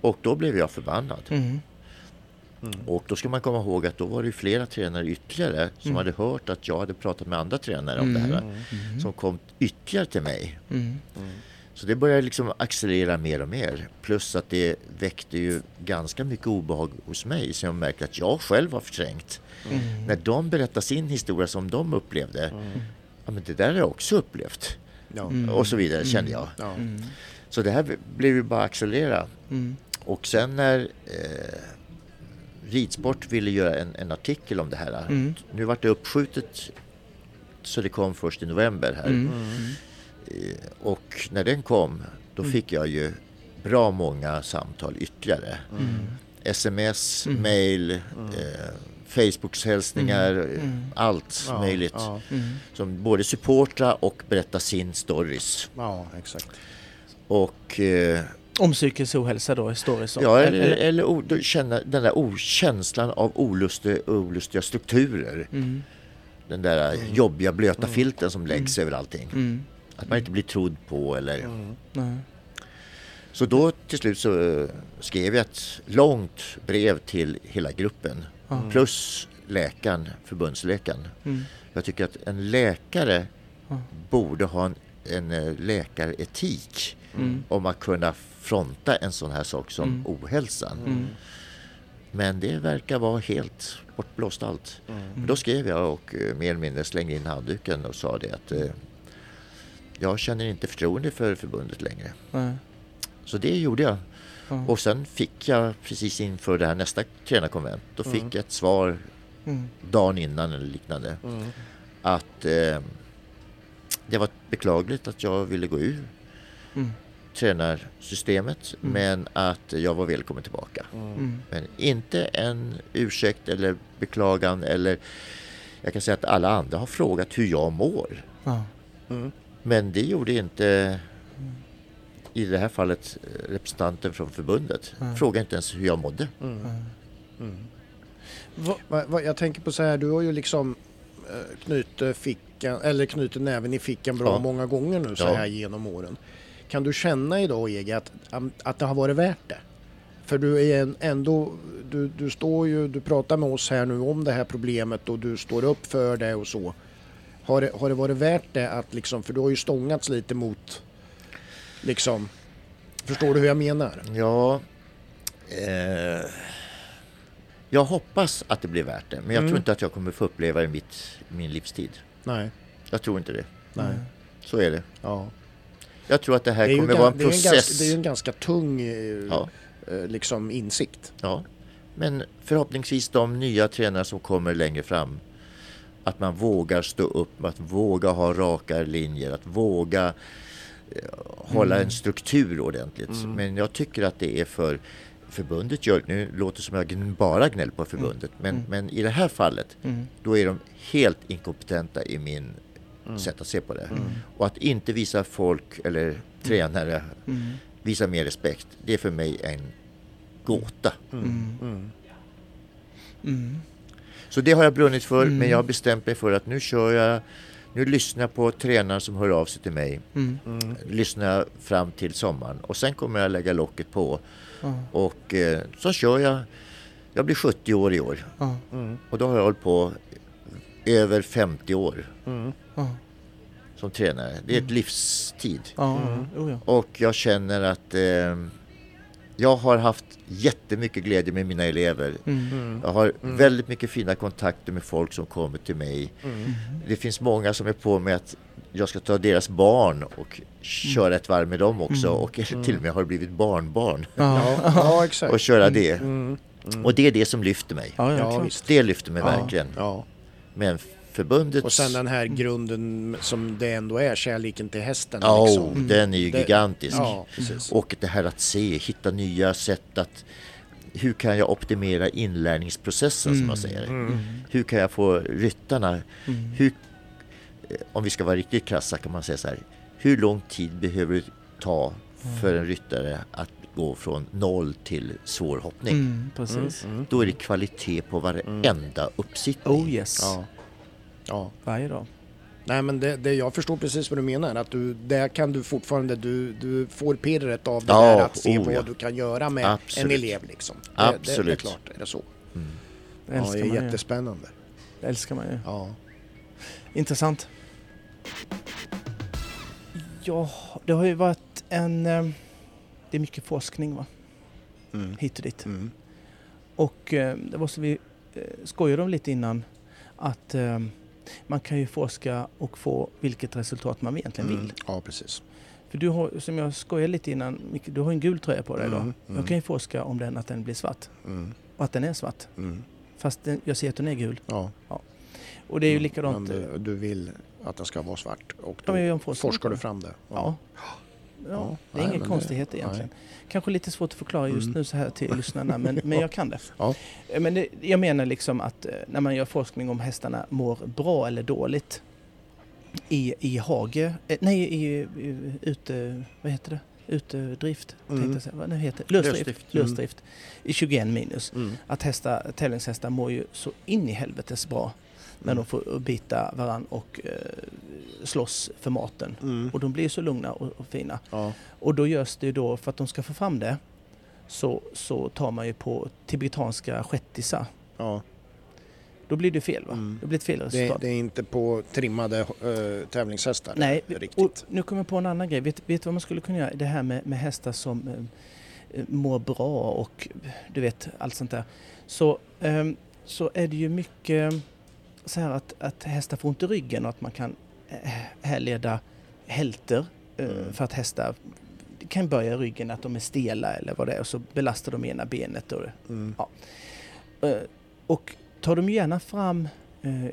Och då blev jag förbannad. Mm. Mm. Och då ska man komma ihåg att då var det flera tränare ytterligare som Mm. hade hört att jag hade pratat med andra tränare om Mm. det här. Mm. Som kom ytterligare till mig. Så det började liksom accelerera mer och mer. Plus att det väckte ju ganska mycket obehag hos mig. Så jag märkte att jag själv har förträngt. Mm. När de berättar sin historia som de upplevde. Mm. Ja men det där har jag också upplevt. Ja. Mm. Och så vidare Mm. kände jag. Ja. Mm. Så det här blev ju bara accelerera. Mm. Och sen när eh, Ridsport ville göra en, en artikel om det här. Mm. Nu vart det uppskjutet så det kom först i november här. Mm. Mm. Eh, Och när den kom då Mm. fick jag ju bra många samtal ytterligare. Mm. Sms, Mm. mail, Mm. eh, Facebooks hälsningar, Mm. eh, Mm. allt Ja, möjligt. Ja. Som både supportra och berätta sin stories. ja, exakt. Och eh, Om psykisk ohälsa då stories? Ja, eller, eller o, då känna den där okänslan av olustiga, olustiga strukturer. Mm. Den där jobbiga blöta filten som läggs över allting. Att man inte blir trodd på eller... Mm. Så då till slut så eh, skrev jag ett långt brev till hela gruppen. Mm. Plus läkaren, förbundsläkaren. Mm. Jag tycker att en läkare borde ha en, en eh, läkaretik Mm. om att kunna fronta en sån här sak som Mm. ohälsan. Mm. Men det verkar vara helt bortblåst allt. Mm. Då skrev jag och eh, mer eller mindre slängde in handduken och sa det att eh, jag känner inte förtroende för förbundet längre. Nej. Så det gjorde jag. Ja. Och sen fick jag precis inför det här nästa tränarkonvent, då fick Mm. jag ett svar Mm. dagen innan eller liknande. Mm. Att eh, det var beklagligt att jag ville gå ur Mm. tränarsystemet Mm. men att jag var välkommen tillbaka. Mm. Men inte en ursäkt eller beklagan eller jag kan säga att alla andra har frågat hur jag mår. Mm. Men det gjorde inte i det här fallet representanten från förbundet. Nej. Frågade inte ens hur jag mådde. Mm. Mm. Va, Va, va, jag tänker på så här, du har ju liksom eh, knutit fickan, eller knutit näven i fickan bra Ja. många gånger nu så Ja. här genom åren. Kan du känna idag Ege att, att det har varit värt det? För du är en, ändå, du, du står ju, du pratar med oss här nu om det här problemet och du står upp för det och så. Har det, har det varit värt det att liksom, för du har ju stångats lite mot, liksom, förstår du hur jag menar? Ja, eh, jag hoppas att det blir värt det. Men jag Mm. tror inte att jag kommer få uppleva det i mitt, min livstid. Nej, Jag tror inte det. nej, Så är det. ja. Jag tror att det här Det kommer vara en det, är en process. ganska, det är en ganska tung eh, Ja. eh, liksom insikt. Ja, men förhoppningsvis de nya tränare som kommer längre fram. Att man vågar stå upp, att våga ha raka linjer, att våga eh, hålla en struktur ordentligt. Mm. Men jag tycker att det är för förbundet gör, nu låter det som jag bara gnäll på förbundet, men, Mm. men i det här fallet mm. då är de helt inkompetenta i min Mm. sätt att se på det. Mm. Och att inte visa folk eller tränare, Mm. visa mer respekt, det är för mig en gåta. Mm. Så det har jag brunnit för, Mm. men jag har bestämt mig för att nu kör jag, nu lyssnar jag på tränare som hör av sig till mig. Mm. Mm. Lyssnar jag fram till sommaren och sen kommer jag lägga locket på och eh, så kör jag. Jag blir 70 år i år. Mm. och då har jag hållit på över 50 år Mm. Som tränare. Det är ett Mm. livstid. Och jag känner att eh, jag har haft jättemycket glädje med mina elever. Mm. Mm. Jag har Mm. väldigt mycket fina kontakter med folk som kommer till mig. Mm. Det finns många som är på mig att jag ska ta deras barn och köra ett varv med dem också Mm. och till och med har blivit barnbarn Ja, ja, exakt. och köra det. Mm. Mm. Och det är det som lyfter mig. Ja, ja. Det lyfter mig Ja, verkligen. Ja. Men förbundet... Och sen den här grunden som det ändå är, kärleken till hästen. Ja, liksom. den är ju Det- gigantisk. Ja. Och det här att se, hitta nya sätt att... Hur kan jag optimera inlärningsprocessen som Mm. man säger? Mm. Hur kan jag få ryttarna... Mm. Hur, eh, om vi ska vara riktigt krassa kan man säga så här. Hur lång tid behöver det ta för en ryttare att gå från noll till svårhoppning? Mm, precis. Mm. Då är det kvalitet på varenda uppsittning. Oh yes. Ja. Ja. Varje dag. Nej men det, det, jag förstår precis vad du menar. Att du, där kan du fortfarande, du, du får pirret av det Ja, där att se oh, vad ja. du kan göra med Absolut. en elev liksom. Det, Det, det är Absolut. klart, är det så. Mm. Det Ja, det är man ju. jättespännande. Det älskar man ju. Ja. Intressant. Ja, det har ju varit en... eh, Det är mycket forskning va? Mm. Hit och dit. Mm. Och eh, det var så vi eh, skojade om lite innan att man kan ju forska och få vilket resultat man egentligen Mm. vill. Ja, precis. För du har, som jag skojade lite innan, du har en gul tröja på dig idag. Mm, mm. Jag kan ju forska om den, att den blir svart. Mm. Och att den är svart. Mm. Fast den, jag ser att den är gul. Ja. Och det är ju Mm. likadant. Men eh, du, du vill att den ska vara svart och Ja, då forskning forskar du fram det. Ja. Ja, Ja, det är nej, ingen men det- konstighet nej. egentligen. Kanske lite svårt att förklara just Mm. nu så här till lyssnarna, men, men jag kan det. Ja. Eh, Men det, jag menar liksom att eh, när man gör forskning om hästarna mår bra eller dåligt i, i hage, eh, nej i, i ute, vad heter det? Utedrift, Mm. tänkte jag. Vad nu heter det? Lösdrift. Lösdrift. Lösdrift. Mm. I 21 minus. Mm. Att hästar, tävlingshästar mår ju så in i helvetes bra Mm. de får bita varann och eh, slåss för maten. Mm. Och de blir så lugna och, och fina. Ja. Och då görs det ju då, för att de ska få fram det, så, så tar man ju på tibetanska shettisar. Ja. Då blir det fel va? Mm. Det blir ett fel Det, det är inte på trimmade äh, tävlingshästar. Nej, riktigt. och nu kommer jag på en annan grej. Vet, vet du vad man skulle kunna göra? Det här med, med hästar som eh, mår bra och du vet allt sånt där. Så, ehm, så är det ju mycket så här att, att hästar får ont i ryggen och att man kan eh, härleda hälter eh, Mm. för att hästar kan börja i ryggen att de är stela eller vad det är och så belastar de ena benet. Och, Mm. eh, och tar de gärna fram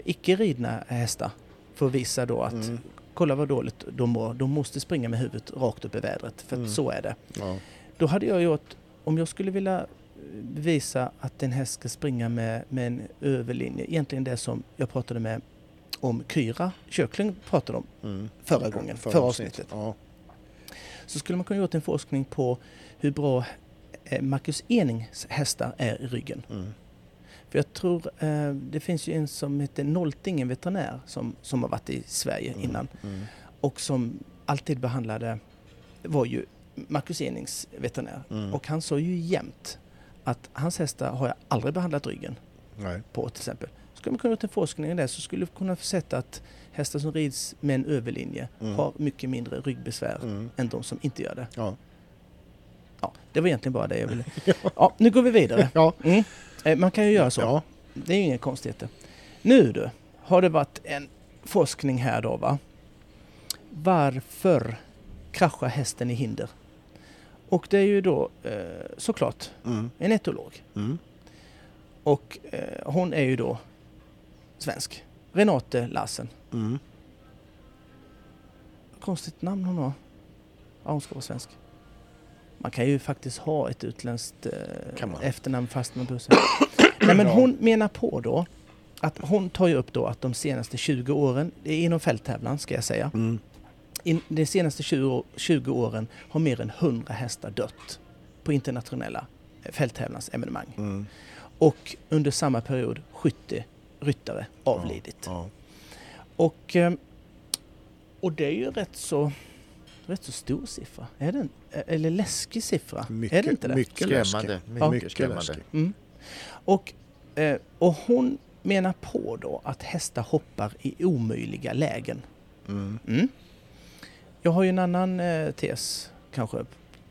icke ridna hästar för att visa då att Mm. kolla vad dåligt de mår. De måste springa med huvudet rakt upp i vädret, för att Mm. så är det. Ja. Då hade jag gjort, om jag skulle vilja visa att en häst ska springa med, med en överlinje, egentligen det som jag pratade med om Kyra Kökling pratade om Mm. förra gången, förra avsnittet. Ja. Så skulle man kunna gjort en forskning på hur bra eh, Marcus Enings hästar är i ryggen. Mm. För jag tror, eh, det finns ju en som heter Nolting, en veterinär som, som har varit i Sverige Mm. innan Mm. och som alltid behandlade, var ju Marcus Enings veterinär. Mm. Och han sa ju jämt att hans hästar har jag aldrig behandlat ryggen Nej. på till exempel. Skulle man kunna gjort en forskning i det så skulle vi kunna sett att hästar som rids med en överlinje Mm. har mycket mindre ryggbesvär Mm. än de som inte gör det. Ja. Ja, det var egentligen bara det jag ville. Ja, nu går vi vidare. Ja. Mm. Eh, Man kan ju göra så. Ja. Det är ju inga konstigheter. Nu du, har det varit en forskning här då va? Varför kraschar hästen i hinder? Och det är ju då eh, såklart Mm. en etolog. Mm. Och eh, hon är ju då svensk. Renate Larsen. Mm. Konstigt namn hon har. Ja, hon ska vara svensk. Man kan ju faktiskt ha ett utländskt eh, efternamn fast man bussar. Nej men hon menar på då att hon tar ju upp då att de senaste 20 åren, inom fälttävlan ska jag säga, Mm. In, de senaste 20, å- 20 åren har mer än 100 hästar dött på internationella fälttävlansevenemang. Mm. Och under samma period 70 ryttare avlidit. Ja. Och, eh, och det är ju rätt så, rätt så stor siffra. Är det en, eller läskig siffra? Mycket, är det inte det? mycket Skrämmande. läskigt. Mycket, skrämmande. läskigt. Mm. Och, eh, och hon menar på då att hästar hoppar i omöjliga lägen. Mm. Mm. Jag har ju en annan eh, tes kanske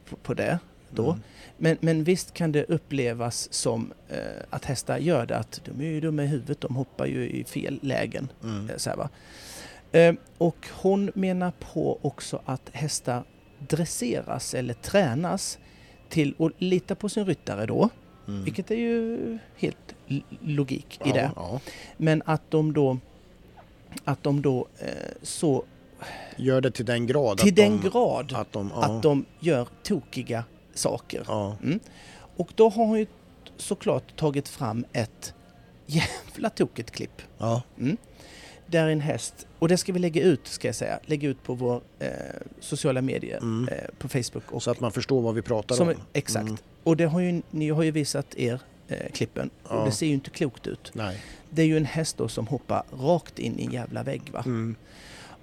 på, på det då. Mm. Men, men visst kan det upplevas som eh, att hästar gör det, att de är ju dumma i huvudet, de hoppar ju i fel lägen. Mm. Eh, Så här, va? Eh, och hon menar på också att hästar dresseras eller tränas till att lita på sin ryttare då, Mm. vilket är ju helt logik i ja, det. Ja. Men att de då, att de då eh, så Gör det till den grad till att den de, grad att de, ja. att de gör tokiga saker. ja. Mm. Och då har hon ju såklart tagit fram ett jävla tokigt klipp. Ja. Mm. Där en häst, och det ska vi lägga ut ska jag säga, lägga ut på vår eh, sociala medier, Mm. eh, på Facebook. Och, Så att man förstår vad vi pratar som, om. Exakt. Mm. Och det har ju, ni har ju visat er eh, klippen och Ja. det ser ju inte klokt ut. Nej. Det är ju en häst då som hoppar rakt in i en jävla vägg va.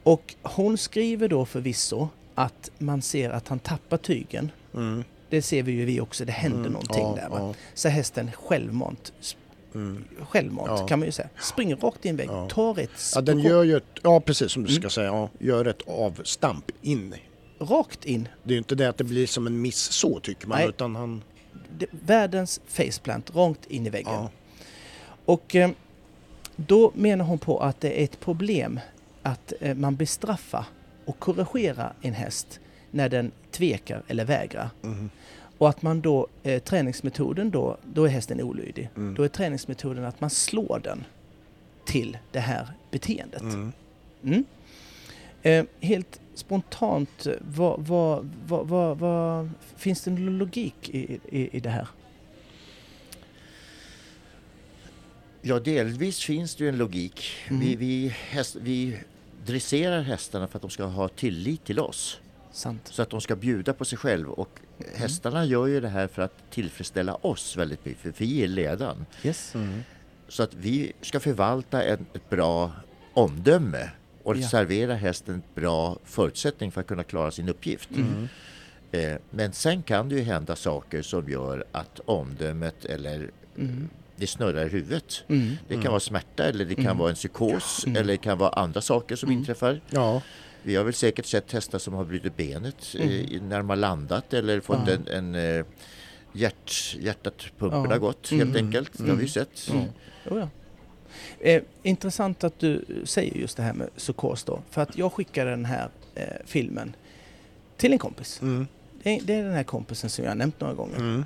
Och hon skriver då förvisso att man ser att han tappar tygen. Mm. Det ser vi ju vi också, det händer Mm. någonting ja, där va. Ja. Så hästen självmant, Mm. självmant Ja. kan man ju säga, springer rakt i en vägg, Ja. tar ett ja, den gör ju ett, ja precis som du ska Mm. säga, ja, gör ett avstamp in. rakt in. Det är ju inte det att det blir som en miss så tycker man, Nej. utan han... Det, världens faceplant, rakt in i väggen. Ja. Och eh, då menar hon på att det är ett problem att eh, man bestraffar och korrigerar en häst när den tvekar eller vägrar. Mm. Och att man då, eh, träningsmetoden då, då är hästen olydig. Mm. Då är träningsmetoden att man slår den till det här beteendet. Mm. Mm. Eh, helt spontant, eh, vad, vad, vad, vad, vad, finns det någon logik i, i, i det här? Ja, delvis finns det ju en logik. Mm. Vi, vi, häst, vi dresserar hästarna för att de ska ha tillit till oss. Sant. Så att de ska bjuda på sig själv. Och Mm. hästarna gör ju det här för att tillfredsställa oss väldigt mycket. För vi är ledaren. Yes. Mm. Så att vi ska förvalta en, ett bra omdöme och Ja. servera hästen ett bra förutsättning för att kunna klara sin uppgift. Mm. Eh, men sen kan det ju hända saker som gör att omdömet eller Mm. Det snurrar i huvudet. Mm. Det kan Mm. vara smärta eller det kan Mm. vara en psykos Mm. eller det kan vara andra saker som Mm. inträffar. Ja, Vi har väl säkert sett hästar som har brutit benet eh, Mm. när de har landat eller fått Ja. en, en eh, hjärt, hjärtat pumpen Ja. har gått helt Mm. enkelt. Det har vi ju sett. Mm. Oh, ja. eh, intressant att du säger just det här med psykos då. För att jag skickade den här eh, filmen till en kompis. mm. Det, är- det är den här kompisen som jag har nämnt några gånger. Mm.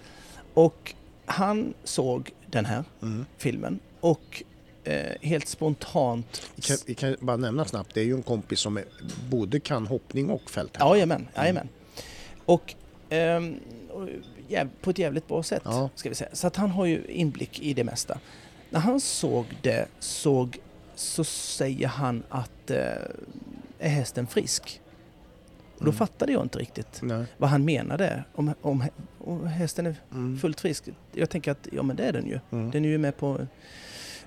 Och han såg den här Mm. filmen och eh, helt spontant... Vi kan, vi kan bara nämna snabbt, det är ju en kompis som är, både kan hoppning och fälttävlan. Jajamän, jajamän. Och, och jäv, på ett jävligt bra sätt, Ja. ska vi säga. Så att han har ju inblick i det mesta. När han såg det såg, så säger han att eh, är hästen frisk? Och då Mm. fattade jag inte riktigt Nej. vad han menade. Om, om, om hästen är Mm. fullt frisk. Jag tänker att ja men det är den ju. Mm. Den är ju med på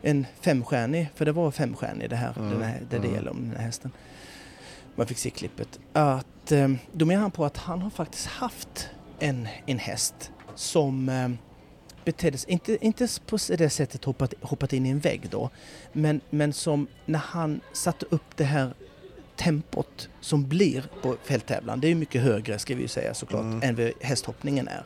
en femstjärnig, för det var femstjärnig det här, Mm, den här det mm. gäller om den här hästen. Man fick se klippet. Att, eh, då menar han på att han har faktiskt haft en, en häst som eh, betedde sig, inte, inte på det sättet hoppat, hoppat in i en vägg då, men, men som när han satte upp det här tempot som blir på fälttävlan, det är mycket högre ska vi ju säga såklart, Mm. än vad hästhoppningen är.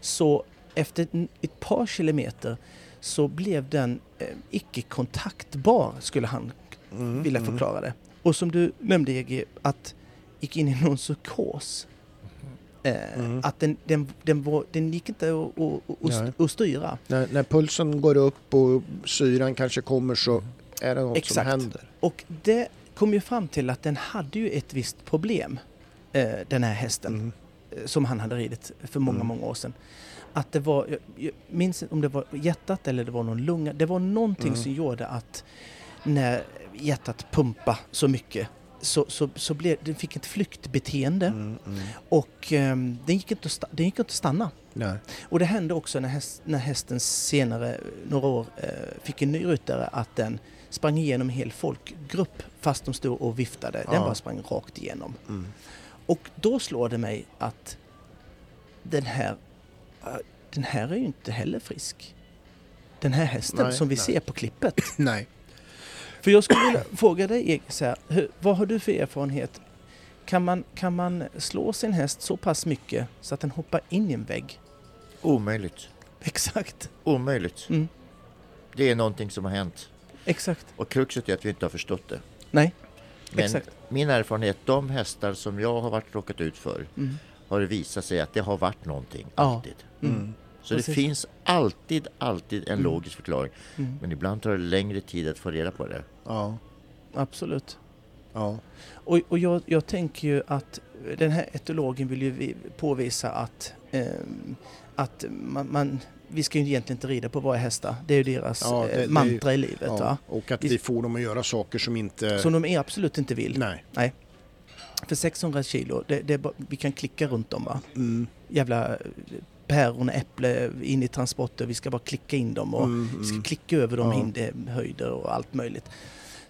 Så efter ett par kilometer så blev den eh, icke kontaktbar skulle han Mm. vilja Mm. förklara det. Och som du nämnde EG, att gick in i någon psykos. Eh, Mm. Att den, den, den, var, den gick inte att, att, att styra. När, när pulsen går upp och syran kanske kommer så är det något Exakt. som händer. Och det kom ju fram till att den hade ju ett visst problem, eh, den här hästen. Mm. eh, som han hade ridit för många, Mm. många år sedan. Att det var, jag, minns om det var hjärtat eller det var någon lunga. Det var någonting Mm. som gjorde att när hjärtat pumpade så mycket så, så, så blev, den fick ett flyktbeteende Mm. Mm. och ehm, den, gick inte att sta, den gick inte att stanna. Nej. Och det hände också när, häst, när hästen senare, några år, eh, fick en ny ryttare att den sprang igenom en hel folkgrupp fast de stod och viftade. Den Ja. bara sprang rakt igenom. Mm. Och då slår det mig att den här, äh, den här är ju inte heller frisk. Den här hästen Nej, som vi nej. ser på klippet. Nej. För jag skulle vilja fråga dig så här, hur, vad har du för erfarenhet? Kan man, kan man slå sin häst så pass mycket så att den hoppar in i en vägg? Omöjligt. Exakt. Omöjligt. Mm, Det är någonting som har hänt. Exakt. Och kruxet är att vi inte har förstått det. Nej, Men exakt. min erfarenhet, de hästar som jag har varit råkat ut för Mm. har det visat sig att det har varit någonting. Ja. Alltid. Mm. Så Precis. det finns alltid, alltid en Mm. logisk förklaring. Mm. Men ibland tar det längre tid att få reda på det. Ja. Absolut. Ja. Och, och jag, jag tänker ju att den här etologen vill ju vi- påvisa att, ehm, att man, man, vi ska ju egentligen inte rida på våra hästar. Det är ju deras Ja, det- eh, det mantra i livet. ja. Va? Och att Vi- får dem att göra saker som inte... Som de är absolut inte vill. Nej. För 600 kilo, det, det bara, vi kan klicka runt dem va. Mm. Jävla eh, päron, äpple in i transporter, vi ska bara klicka in dem och Mm. vi ska Mm. klicka över dem Ja. höjder och allt möjligt.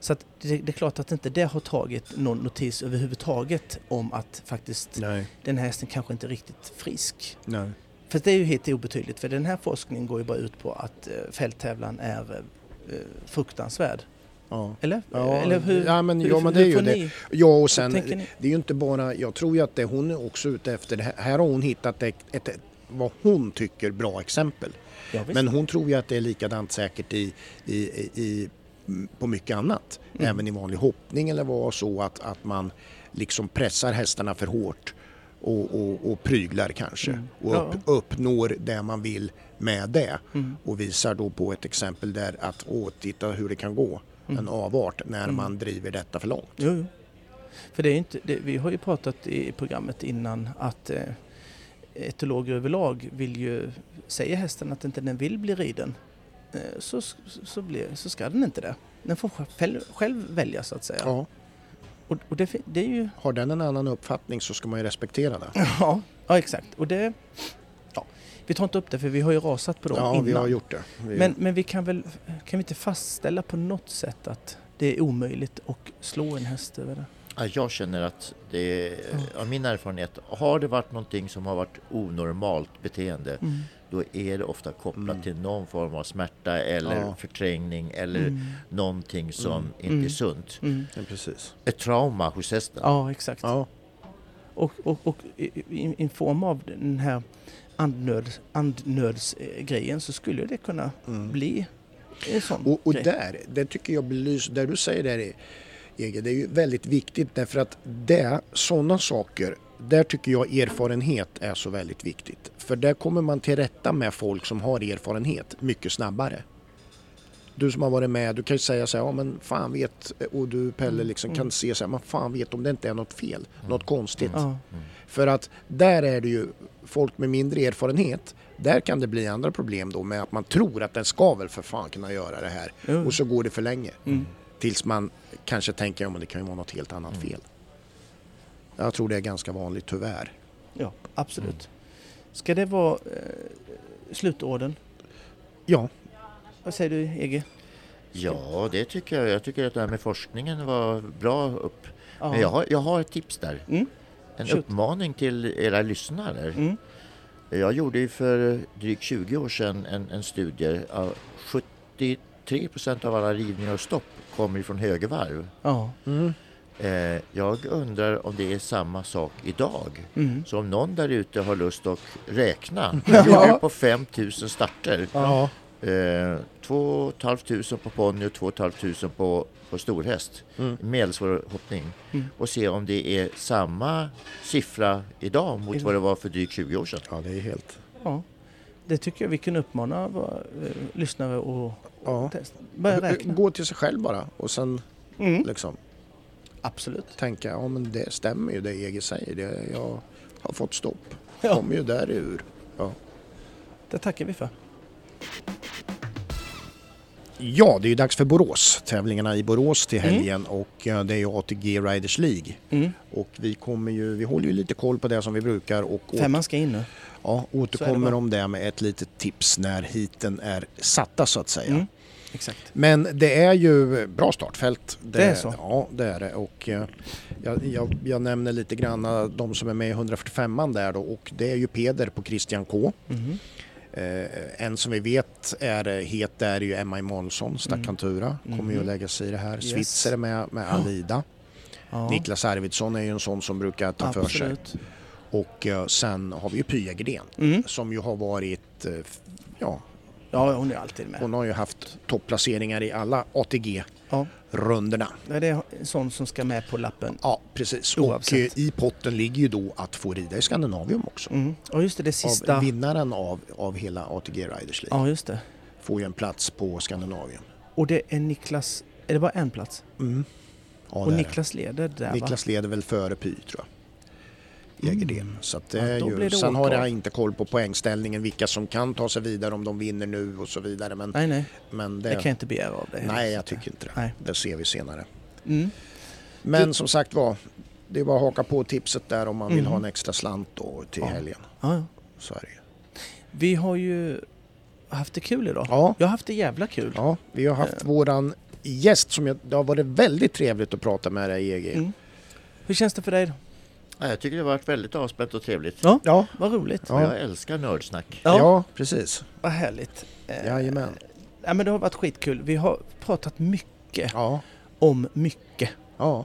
Så det, det är klart att inte det har tagit någon notis överhuvudtaget om att faktiskt Nej. den här hästen kanske inte är riktigt frisk. Nej. För det är ju helt obetydligt för den här forskningen går ju bara ut på att eh, fälttävlan är eh, fruktansvärd. Ja. Eller? Ja, Eller hur? ja, men, hur, ja, men det är ju det. Ja, och sen, det är ju inte bara, jag tror ju att det hon är också ute efter, här, här har hon hittat ett, ett, ett vad hon tycker bra exempel. Ja. Men hon tror ju att det är likadant säkert i, i, i, på mycket annat. Mm. Även i vanlig hoppning eller vad så att, att man liksom pressar hästarna för hårt och, och, och pryglar kanske Mm. och upp, Ja. uppnår det man vill med det Mm. och visar då på ett exempel där att åh, titta hur det kan gå. En avart när Mm. man driver detta för långt. Jo, jo. För det är inte, det, vi har ju pratat i programmet innan att eh, etologer överlag vill ju, säger hästen att inte den vill bli riden eh, så, så, så, blir, så ska den inte det. Den får själv, själv välja så att säga. Ja. Och, och det, det är ju, Har den en annan uppfattning så ska man ju respektera det. ja, ja exakt. Och det, ja, vi tar inte upp det för vi har ju rasat på dem Ja, innan. vi har gjort det. Vi, Men, men vi kan väl, kan vi inte fastställa på något sätt att det är omöjligt att slå en häst över det? Ja, Jag känner att det är, av min erfarenhet, har det varit någonting som har varit onormalt beteende, Mm. Då är det ofta kopplat Mm. till någon form av smärta eller Ja. förträngning eller Mm. någonting som Mm. inte Mm. är sunt. Mm. ja, precis. Ett trauma hos hästen. Ja, exakt. Ja, Och, och, och i, i i form av den här andnöd, andnödsgrejen så skulle det kunna mm. bli en sån Och, och grej. där, det tycker jag belyser, där du säger där Ege, det är ju väldigt viktigt därför att det, sådana saker, där tycker jag erfarenhet är så väldigt viktigt. För där kommer man till rätta med folk som har erfarenhet mycket snabbare. du som har varit med, du kan ju säga så här, ja men fan vet, och du Pelle Mm, liksom mm. kan se så här, men fan vet om det inte är något fel, något konstigt. Ja. För att där är det ju folk med mindre erfarenhet, där kan det bli andra problem då med att man tror att den ska väl för fan kunna göra det här. Och så går det för länge. Mm. Tills man kanske tänker, ja men det kan ju vara något helt annat fel. Jag tror det är ganska vanligt tyvärr. ja, absolut. Ska det vara eh, slutorden? Ja, Vad säger du EG? Ja, det tycker jag. Jag tycker att det här med forskningen var bra upp. Men jag har, jag har ett tips där. Mm. En Shoot. uppmaning till era lyssnare. Mm. Jag gjorde ju för drygt 20 år sedan en, en studie. Av 73 procent av alla rivningar och stopp kommer ifrån högervarv. Ja. mm. Eh, jag undrar om det är samma sak idag. Mm. Så om någon där ute har lust att räkna. Ja. Vi ligger på 5000 starter. ja. Eh, 2 500 på ponny och 2 500 på, på storhäst. Mm. Medelsvår hoppning. Mm. Och se om det är samma siffra idag mot vad det var för drygt 20 år sedan. ja det är helt... ja. Det tycker jag vi kan uppmana våra eh, lyssnare och, Ja. testa. Börja räkna. Gå till sig själv bara och sen Mm. liksom Absolut. tänka, ja men det stämmer ju det EG säger. Det, jag har fått stopp. Ja. Kommer ju där ur. Ja. Det tackar vi för. ja, det är ju dags för Borås. Tävlingarna i Borås till Mm. helgen och eh, det är ju ATG Riders League. Mm. Och vi kommer ju, vi håller ju lite koll på det som vi brukar och Femman ska in nu. ja, återkommer det om det med ett litet tips när hiten är satta så att säga. Mm. Exakt. Men det är ju bra startfält. Det är så? Ja, det är det. Och eh, jag, jag, jag nämner lite grann eh, de som är med i 145an där då och det är ju Peder på Christian K. Mhm. Eh, en som vi vet är eh, het där är ju Emma Emanuelsson, Stackantura. Kommer ju att Mhm. lägga sig i det här. Yes. Switzer är med, med Alida. Ja. Niklas Arvidsson är ju en sån som brukar ta för sig. Absolut. Och eh, sen har vi ju Pya Gren Mm. som ju har varit, eh, ja, Ja, hon är alltid med. hon har ju haft topplaceringar i alla ATG-rundorna. Ja. Det är en sån som ska med på lappen. Ja, precis. Oavsett. Och eh, i potten ligger ju då att få rida i Skandinavium också. Mm. Och just det, det sista. Av vinnaren av, av hela ATG Riders League Ja, just det. får ju en plats på Skandinavium. Och det är Niklas, är det bara en plats? Mm. Ja, och Niklas leder där. Niklas leder väl före Py tror jag. Jägerdén. Mm. Så att det Ja, är blir ju, sen har jag inte koll på poängställningen, vilka som kan ta sig vidare om de vinner nu och så vidare. Men? Nej, nej. men Det det, kan jag inte begära av dig. nej, jag tycker inte det. Nej. Det ser vi senare. Mm. Men som sagt var, det är bara att haka på tipset där om man vill Mm. ha en extra slant då till Ja. helgen. Ja, ja. Så är det ju. Vi har ju haft det kul idag. Ja. Jag har haft det jävla kul. Ja, vi har haft Eh. våran gäst som jag, det har varit väldigt trevligt att prata med dig EG. Mm. Hur känns det för dig? Ja, jag tycker det har varit väldigt avspänt och trevligt. Ja, Ja, vad roligt. Ja. Jag älskar nördsnack. ja. Ja. precis. Vad härligt. Eh, Jajamän. Ja, men det har varit skitkul. Vi har pratat mycket Ja, om mycket. ja,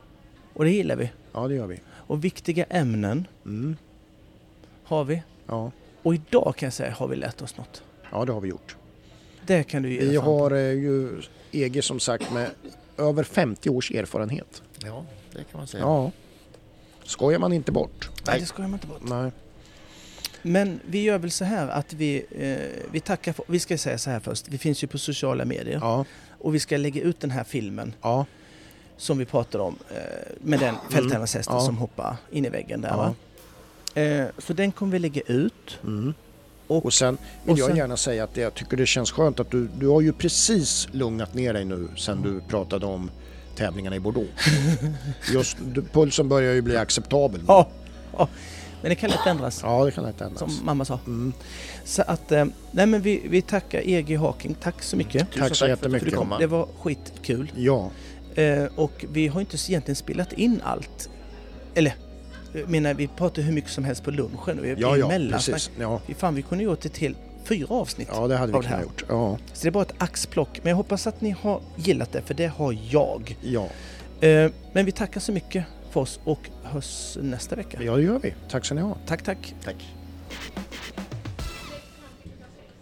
Och det gillar vi. ja det gör vi. Och viktiga ämnen Mm. har vi. Ja. Och idag kan jag säga har vi lärt oss något. ja, det har vi gjort. Det kan du ge Vi har eh, ju EG som sagt med över 50 års erfarenhet. Ja, det kan man säga. Ja. Skojar man inte bort. Nej, det ska man inte bort. Nej. Men vi gör väl så här att vi, eh, vi tackar för, Vi ska säga så här först. Vi finns ju på sociala medier. Ja, Och vi ska lägga ut den här filmen ja, som vi pratade om. Eh, med den fälttävlanshästen Ja. som hoppar in i väggen där Ja. Eh, så den kommer vi lägga ut. mm. Och, Och sen vill och jag sen- gärna säga att jag tycker det känns skönt att du, du har ju precis lugnat ner dig nu sen du pratade om tävlingarna i Bordeaux. Just, pulsen börjar ju bli acceptabel. ja, ja, men det kan lätt ändras. Ja, det kan inte ändras. Som mamma sa. Mm. Så att, eh, nej men vi, vi tackar EG Haking. Tack så mycket. Tusen Tack så för att du jättemycket. komma. Det var skitkul. Ja, Eh, och vi har inte egentligen spelat in allt. Eller, jag menar vi pratar hur mycket som helst på lunchen. Och vi ja, ja mellansnack. precis. Ja, fan, vi kunde gjort ett helt fyra avsnitt. ja, det hade vi kunnat gjort. Ja, Så det är bara ett axplock. Men jag hoppas att ni har gillat det, för det har jag. ja. Eh, men vi tackar så mycket för oss och hörs nästa vecka. ja, det gör vi. Tack ska ni ha. Tack, tack. Tack.